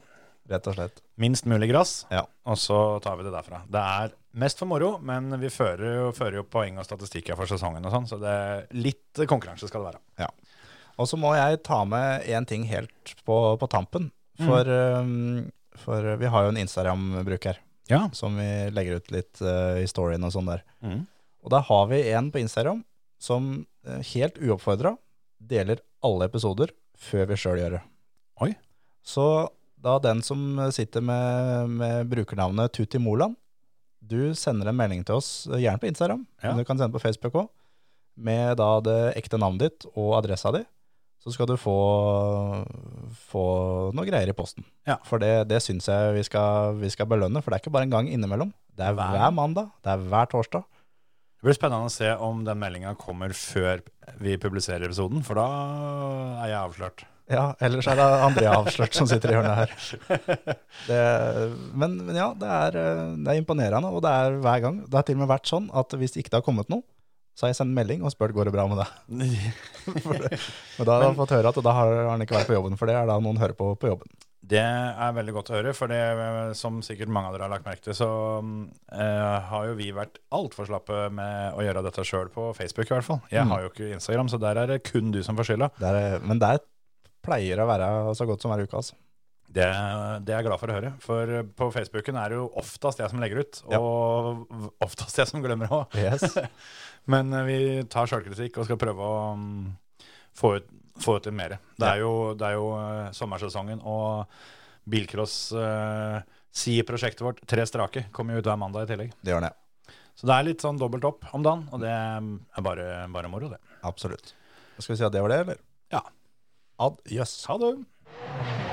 rett og slett. minst mulig gress, Ja. og så tar vi det derfra. Det er mest for moro, men vi fører jo, fører jo poeng og statistikker for sesongen og sånn, så det litt konkurranse skal det være. Ja. Og så må jeg ta med én ting helt på, på tampen. For, um, for vi har jo en Instagram-bruker Ja. som vi legger ut litt uh, i storyen og sånn der. Mm. Og da har vi en på Instagram som eh, helt uoppfordra deler alle episoder før vi sjøl gjør det. Oi. Så da den som sitter med, med brukernavnet Tutti Moland, du sender en melding til oss, eh, gjerne på Instagram, Ja. men du kan sende på Facebook òg, med da det ekte navnet ditt og adressa di. Så skal du få, få noe greier i posten. Ja. For det, det syns jeg vi skal, vi skal belønne, for det er ikke bare en gang innimellom. Det er Hver- hver mandag, det er hver torsdag. Det blir spennende å se om den meldinga kommer før vi publiserer episoden, for da er jeg avslørt. Ja, ellers er det André avslørt som sitter i hjørnet her. Det, men, men ja, det er, eh, det er imponerende, og det er hver gang. Det har til og med vært sånn at hvis ikke det har kommet noe, så har jeg sendt melding og spurt går det bra med deg. Men da har jeg fått høre at da har han ikke vært på jobben, for det er da noen hører på på jobben. Det er veldig godt å høre, for det, som sikkert mange av dere har lagt merke til, så eh, har jo vi vært altfor slappe med å gjøre dette sjøl på Facebook, i hvert fall. Jeg Mm. har jo ikke Instagram, så der er det kun du som får skylda. Men det er pleier å være så godt som hver uke. Altså. Det, det er jeg glad for å høre. For på Facebooken er det jo oftest jeg som legger ut, Ja. og oftest jeg som glemmer òg. Yes. Men eh, vi tar sjølkritikk og skal prøve å mm, få ut, få ut litt mer. Det er jo, det er jo eh, sommersesongen, og bilcross uh, SI-prosjektet vårt, Tre strake, kommer jo ut hver mandag i tillegg. Det gjør det. Så det er litt sånn dobbelt opp om dagen, og det er bare, bare moro, det. Absolutt. Skal vi si at det var det, eller? Ja. Adjøs. Ha det.